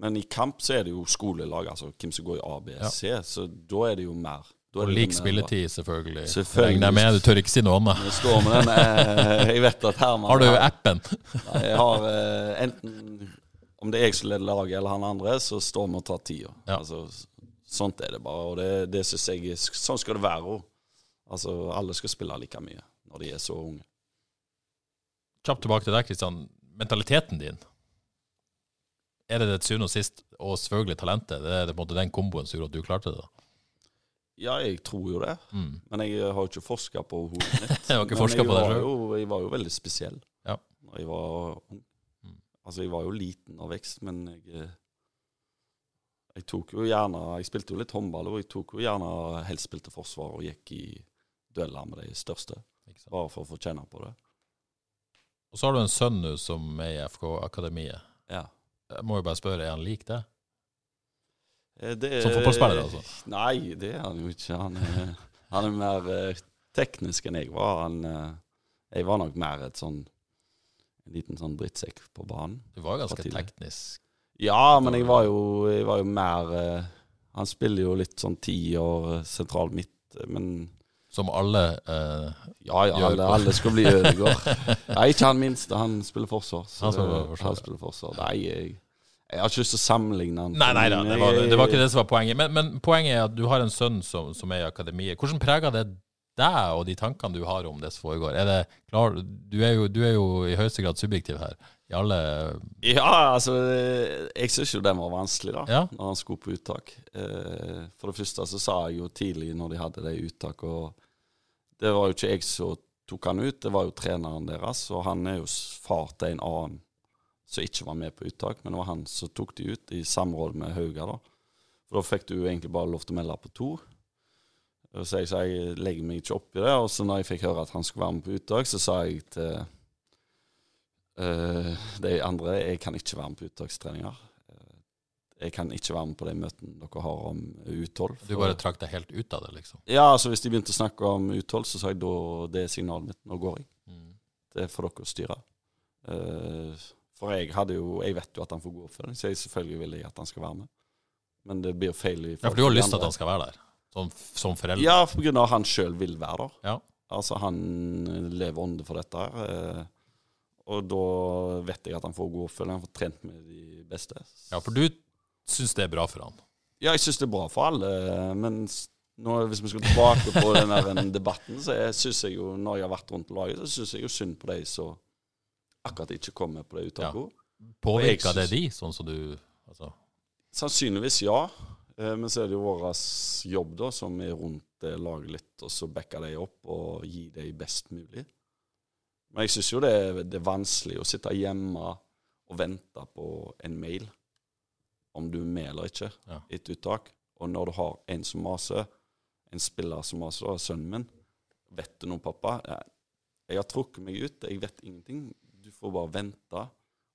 Men i kamp så er det jo skolelag, altså hvem som går i A, B, C, så da er det jo mer. Er Og lik spilletid, selvfølgelig. Selvfølgelig. Regner jeg med. Du tør ikke si noe annet. Jeg står med den Jeg vet at Herman Har du jo appen? Jeg har eh, enten Om det er jeg som leder laget, eller han andre, så står vi og tar tida. Ja. Altså, sånt er det bare. Og det, det syns jeg Sånn skal det være òg. Altså, alle skal spille like mye når de er så unge. Kjapt tilbake til deg, Kristian. Mentaliteten din. Er det til syvende og sist, og selvfølgelig talentet, det er det måte den komboen som gjorde at du klarte det? da? Ja, jeg tror jo det. Mm. Men jeg har jo ikke forska på hodet mitt. Jeg har ikke Men jeg på det var jo- Jeg var jo veldig spesiell Ja. når jeg var ung. Mm. Altså, jeg var jo liten av vekst, men jeg eh, Jeg tok jo gjerne Jeg spilte jo litt håndball, og jeg tok jo gjerne helst spilte forsvar og gikk i dueller med de største. Bare for å få kjenne på det. Og så har du en sønn nå som er i FK-akademiet. Ja. Jeg må jo bare spørre, er han lik det? Eh, det, Som fotballspiller, altså? Nei, det er han jo ikke. Han er, han er mer eh, teknisk enn jeg var. Han, eh, jeg var nok mer et sånn en liten sånn drittsekk på banen. Du var ganske partiet. teknisk. Ja, men jeg var jo, jeg var jo mer eh, Han spiller jo litt sånn tiår eh, sentral midt, eh, men Som alle eh, ja, ja, alle, alle skal bli Ødegaard. Nei, ikke han minste. Han spiller forsvar. Han spiller forsvar, Han spiller forsvar. Nei, jeg, jeg har ikke lyst til å sammenligne han. Nei, nei, da, det, var, det var ikke det som var poenget. Men, men poenget er at du har en sønn som, som er i akademiet. Hvordan preger det deg og de tankene du har om det som foregår? Er det klar, du, er jo, du er jo i høyeste grad subjektiv her. I alle Ja, altså Jeg syns jo den var vanskelig, da, Ja. når han skulle på uttak. Eh, for det første så sa jeg jo tidlig når de hadde det uttaket, og det var jo ikke jeg som tok han ut, det var jo treneren deres, og han er jo far til en annen som ikke var med på uttak, men det var han som tok de ut, i samråd med Hauga, da. For da fikk du egentlig bare lov til å melde på to. Så jeg sa jeg legger meg ikke opp i det, og så når jeg fikk høre at han skulle være med på uttak, så sa jeg til uh, de andre Jeg kan ikke være med på uttakstreninger. Jeg kan ikke være med på de møtene dere har om U12. Du bare trakk deg helt ut av det, liksom. Ja, altså Hvis de begynte å snakke om U12, så sa jeg da det er signalet mitt. Nå går jeg. Mm. Det for dere å styre. Uh, for jeg hadde jo Jeg vet jo at han får god oppfølging, så jeg selvfølgelig vil jeg at han skal være med. Men det blir feil Ja, for du har lyst til at han skal være der, som, som forelder? Ja, på grunn av at han sjøl vil være der. Ja. Altså, han lever ånde for dette her. eh, Og da vet jeg at han får god oppfølging. Han får trent med de beste. Ja, for du syns det er bra for han? Ja, jeg syns det er bra for alle, men nå, hvis vi skal tilbake på den debatten, så syns jeg jo, når jeg har vært rundt laget, så syns jeg jo synd på de som akkurat ikke kommer på det uttaket. Ja. Påvirker det de, sånn som du altså, Sannsynligvis ja, eh, men så er det jo vår jobb da, som er rundt det laget litt, og så backe de opp og gi dem best mulig. Men jeg syns jo det er, det er vanskelig å sitte hjemme og vente på en mail, om du er med eller ikke, Ja. i et uttak. Og når du har en som maser, en spiller som maser, sønnen min Vet du noe, pappa? Jeg har trukket meg ut, jeg vet ingenting. Du får bare vente.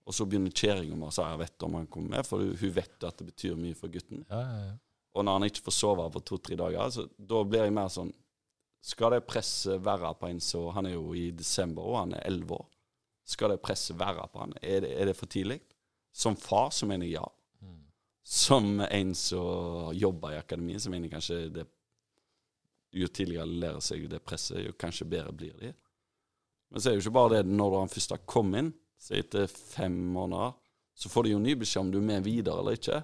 Og så begynner kjerringa å si jeg vet om han kommer med, for hun vet at det betyr mye for gutten. ja, ja, ja. Og når han ikke får sove på to-tre dager, så da blir jeg mer sånn Skal det presset være på en så Han er jo i desember, og han er elleve år. Skal det presset være på han? Er det, er det for tidlig? Som far så mener jeg ja. Som en som jobber i akademiet, så mener jeg kanskje det Jo tidligere lærer seg det presset, jo kanskje bedre blir de. Men så er det jo ikke bare det når han først har kommet inn, så etter fem måneder, så får de jo ny beskjed om du er med videre eller ikke.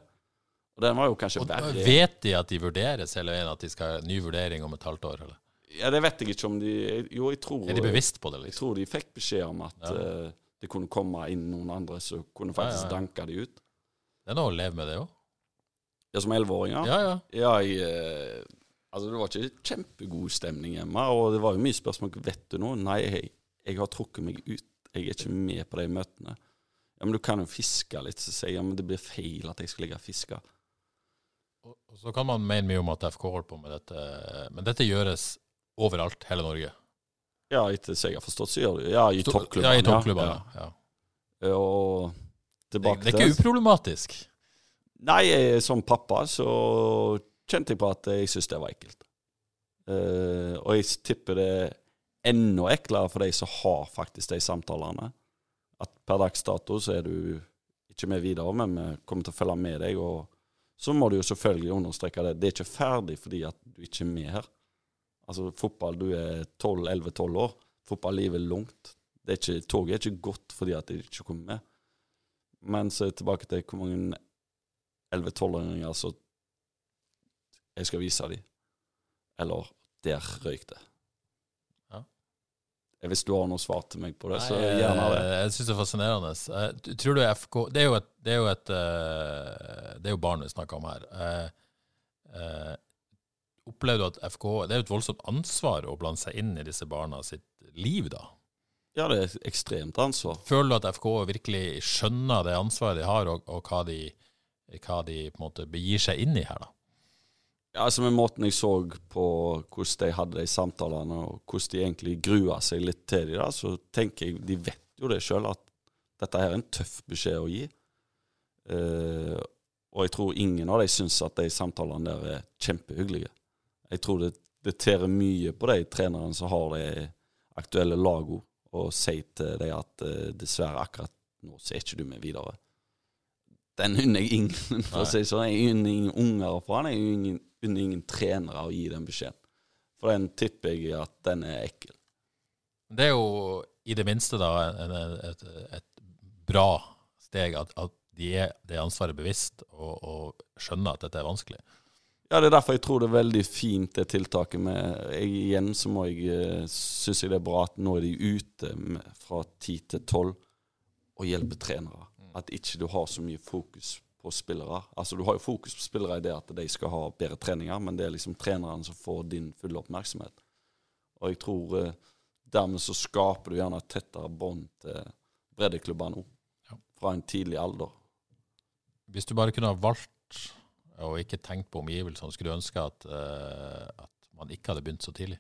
Og den var jo kanskje verre. Vet de at de vurderes, eller er at de skal ha ny vurdering om et halvt år? Eller? Ja, det vet jeg ikke om de Jo, jeg tror Er de bevisst på det, Jeg liksom? tror de fikk beskjed om at Ja. uh, det kunne komme inn noen andre som kunne faktisk ja, ja. danke de ut. Det er noe å leve med, det òg. Ja, som elleveåringer? Ja, ja. Ja, jeg, eh, altså det var ikke kjempegod stemning hjemme, og det var jo mye spørsmål vet du noe. Nei, jeg, jeg har trukket meg ut. Jeg er ikke med på de møtene. Ja, men du kan jo fiske litt, så sier jeg. Ja, men det blir feil at jeg skal ligge og fiske. Og og så kan man mene mye om at FK holder på med dette, men dette gjøres overalt, hele Norge. Ja, etter så jeg har forstått, så gjør du Ja, i toppklubbene. Ja, i toppklubbene. Ja. Ja. Og Det, til. det er ikke uproblematisk. Nei, jeg, som pappa så kjente jeg på at jeg syntes det var ekkelt. Uh, og jeg tipper det er enda eklere for de som har faktisk de samtalene. At per dags dato så er du ikke med videre, men vi kommer til å følge med deg. Og så må du jo selvfølgelig understreke det. Det er ikke ferdig fordi at du ikke er med her. Altså fotball, du er 12-11-12 år. Fotballivet er langt. Det er ikke, toget er ikke gått fordi at de ikke kommer med. Men så er jeg tilbake til hvor mange 11-12-åringer så jeg skal vise dem. Eller der røyk det. Ja. Hvis du har noe svar til meg på det, så Nei, gjerne det. Jeg, Jeg syns det er fascinerende. Eh, Tror du FK Det er jo et, det er jo, et, eh, det er jo barn vi snakker om her. Eh, eh, Opplever du at FK Det er jo et voldsomt ansvar å blande seg inn i disse barna sitt liv, da? Ja, det er et ekstremt ansvar. Føler du at FK virkelig skjønner det ansvaret de har, og, og hva, de, hva de på en måte begir seg inn i her, da? Ja, altså Med måten jeg så på hvordan de hadde de samtalene, og hvordan de egentlig grua seg litt til de da, så tenker jeg de vet jo det sjøl, at dette her er en tøff beskjed å gi. Eh, Og jeg tror ingen av de syns at de samtalene der er kjempehyggelige. Jeg tror det, det tærer mye på de trenerne som har de aktuelle lagene, og sier til dem at uh, dessverre, akkurat nå så er ikke du med videre. Den unner jeg ingen, for å si sånn. Jeg unner ingen unger å få den. Jeg unner ingen, ingen trenere å gi den beskjeden. For den tipper jeg at den er ekkel. Det er jo i det minste da et, et bra steg at, at de er det ansvaret bevisst og, og, skjønner at dette er vanskelig. Ja, det er derfor jeg tror det er veldig fint, det tiltaket med jeg, Igjen så må jeg eh, synes jeg det er bra at nå er de ute med, fra ti til tolv og hjelper trenere. At ikke du har så mye fokus på spillere. Altså Du har jo fokus på spillere i det at de skal ha bedre treninger, men det er liksom trenerne som får din fulle oppmerksomhet. Og jeg tror eh, dermed så skaper du gjerne et tettere bånd til breddeklubber nå. Ja. Fra en tidlig alder. Hvis du bare kunne ha valgt og ikke tenkt på omgivelsene, skulle ønske at, uh, at man ikke hadde begynt så tidlig?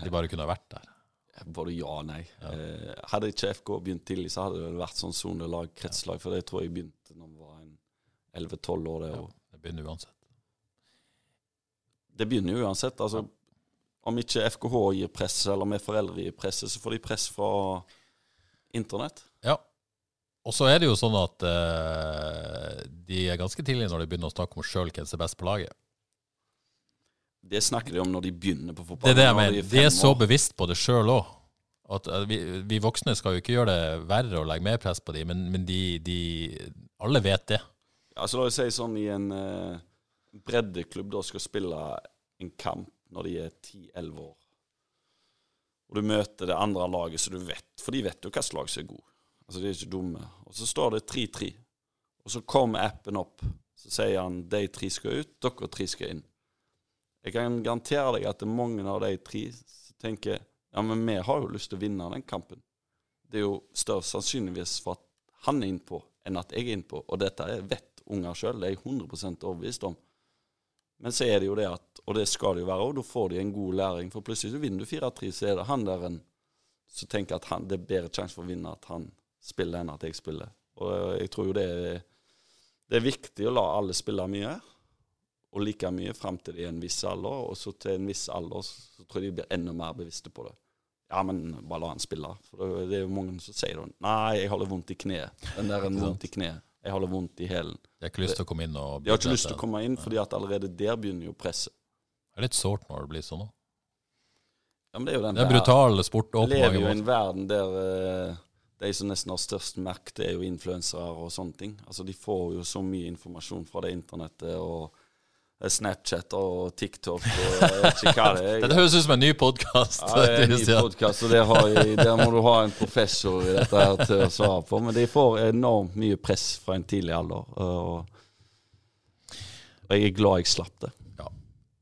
De bare kunne ha vært der? Både ja og nei. Ja. Eh, hadde ikke FK begynt tidlig, så hadde det vært sånn sonelag, kretslag. For det tror jeg begynte når vi var 11-12 år. Det, ja, det begynner uansett. Det begynner uansett. Altså, om ikke FKH gir press, eller vi foreldre gir press, så får de press fra internett. Ja, og så er det jo sånn at uh, de er ganske tidlig når de begynner å snakke om sjøl hvem som er best på laget. Det snakker de om når de begynner på fotball. Det er det jeg mener. De, er så bevisst på det sjøl òg. At uh, vi, vi, voksne skal jo ikke gjøre det verre og legge mer press på dem, men, men de, de, alle vet det. Ja, så La oss si sånn i en uh, breddeklubb da skal spille en kamp når de er 10-11 år, og du møter det andre laget så du vet, for de vet jo hvilket lag som er god. Altså, de er ikke dumme. Og så står det 3-3. Og så kommer appen opp. Så sier han de tre skal ut, dere tre skal inn. Jeg kan garantere deg at det er mange av de tre som tenker ja, men vi har jo lyst til å vinne den kampen. Det er jo større sannsynligvis for at han er innpå, enn at jeg er innpå. Og dette vet unger sjøl, det er jeg 100% overbevist om. Men så er det jo det at, og det skal det jo være, og da får de en god læring. For plutselig så vinner du 4-3, så er det han der en som tenker at han, det er bedre sjanse for å vinne at han spiller enn at jeg spiller. Og jeg tror jo det er, det er viktig å la alle spille mye, og like mye fram til de er en viss alder. Og så til en viss alder så tror jeg de blir enda mer bevisste på det. Ja, men bare la han spille. For det er jo mange som sier det. Nei, jeg har det vondt i kneet. Den der er vondt i kneet. Jeg har det vondt i hælen. De har ikke lyst til å komme inn og De har ikke lyst til å komme inn, fordi at allerede der begynner jo presset. Det er litt sårt når det blir sånn òg. Ja, det er jo den det er brutal sport. Vi lever jo i en verden der uh, de som nesten har størst makt, det er jo influensere og sånne ting. Altså De får jo så mye informasjon fra det internettet og eh, Snapchat og TikTok og jeg vet ikke hva det er. Det høres ut som en ny podkast. Ja, det er en ny podkast, og der, der, må du ha en professor i dette her til å svare på. Men de får enormt mye press fra en tidlig alder. Og, og jeg er glad jeg slapp det.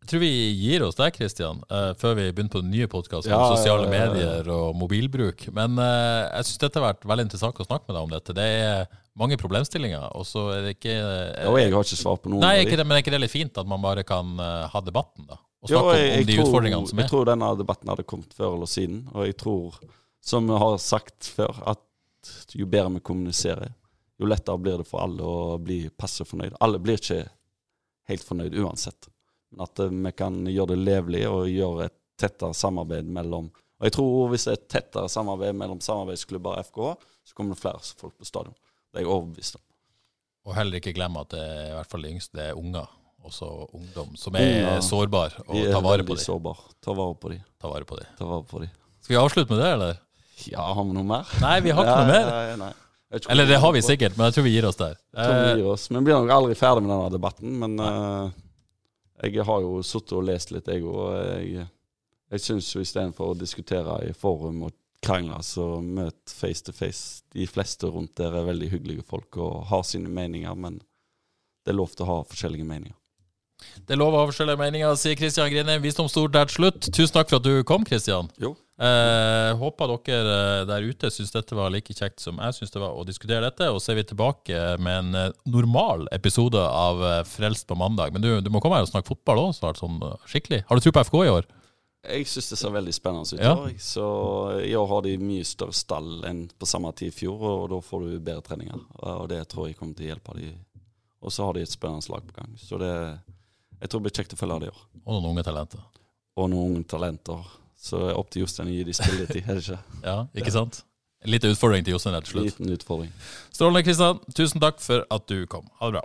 Jeg tror vi gir oss der, Kristian, uh, før vi begynner på den nye podkasten om sosiale ja, ja, medier og mobilbruk. Men uh, jeg syns dette har vært veldig interessant å snakke med deg om dette. Det er mange problemstillinger, og så er det ikke uh, og jeg har ikke svar på noen nei, av dem. Men er ikke det litt fint at man bare kan ha debatten, da? Og snakke jo, jeg, om, om de tror, utfordringene som er? Jeg tror denne debatten hadde kommet før eller siden, og jeg tror, som vi har sagt før, at jo bedre vi kommuniserer, jo lettere blir det for alle å bli passe fornøyd. Alle blir ikke helt fornøyd uansett. Men at eh, vi kan gjøre det levelig og gjøre et tettere samarbeid mellom Og jeg tror hvis det er et tettere samarbeid mellom samarbeidsklubber og FKH, så kommer det flere folk på stadion. Det er jeg overbevist om. Og heller ikke glemme at det er i hvert fall de yngste det er unger, også ungdom, som er ja, sårbare. Og ta vare på dem. Sårbar. Ta vare på dem. Ta vare på dem. Ta vare på dem. Skal vi avslutte med det, eller? Ja, har vi noe mer? Nei, vi har ikke noe mer. Nei, nei. Eller det har vi sikkert, men jeg tror vi gir oss der. Jeg tror vi gir oss. Men vi blir nok aldri ferdig med denne debatten. Men uh, jeg har jo sittet og lest litt, jeg òg. Jeg, jeg syns jo istedenfor å diskutere i forum og krangle, så møt face to face. De fleste rundt der er veldig hyggelige folk og har sine meninger, men det er lov til å ha forskjellige meninger. Det er lov å ha forskjellige meninger, sier Kristian Grine. Visdomsord er slutt. Tusen takk for at du kom, Kristian. Jo. Eh, håper dere eh, der ute syns dette var like kjekt som jeg syns det var å diskutere dette. Og så er vi tilbake med en eh, normal episode av eh, Frelst på mandag. Men du, du må komme her og snakke fotball òg snart, sånn skikkelig. Har du tro på FK i år? Jeg syns det ser veldig spennende ut. Ja. år. Så I år har de mye større stall enn på samme tid i fjor, og da får du bedre treninger. Og det tror jeg kommer til å hjelpe dem. Og så har de et spennende lag på gang. Så det, jeg tror det blir kjekt å følge det i år. Og noen unge talenter. Og noen unge talenter. Så er opp til Jostein å gi de spilletid, er det ikke? Ja, ikke sant? En liten utfordring til Jostein rett til slutt. Liten utfordring. Strålende, Kristian. Tusen takk for at du kom. Ha det bra.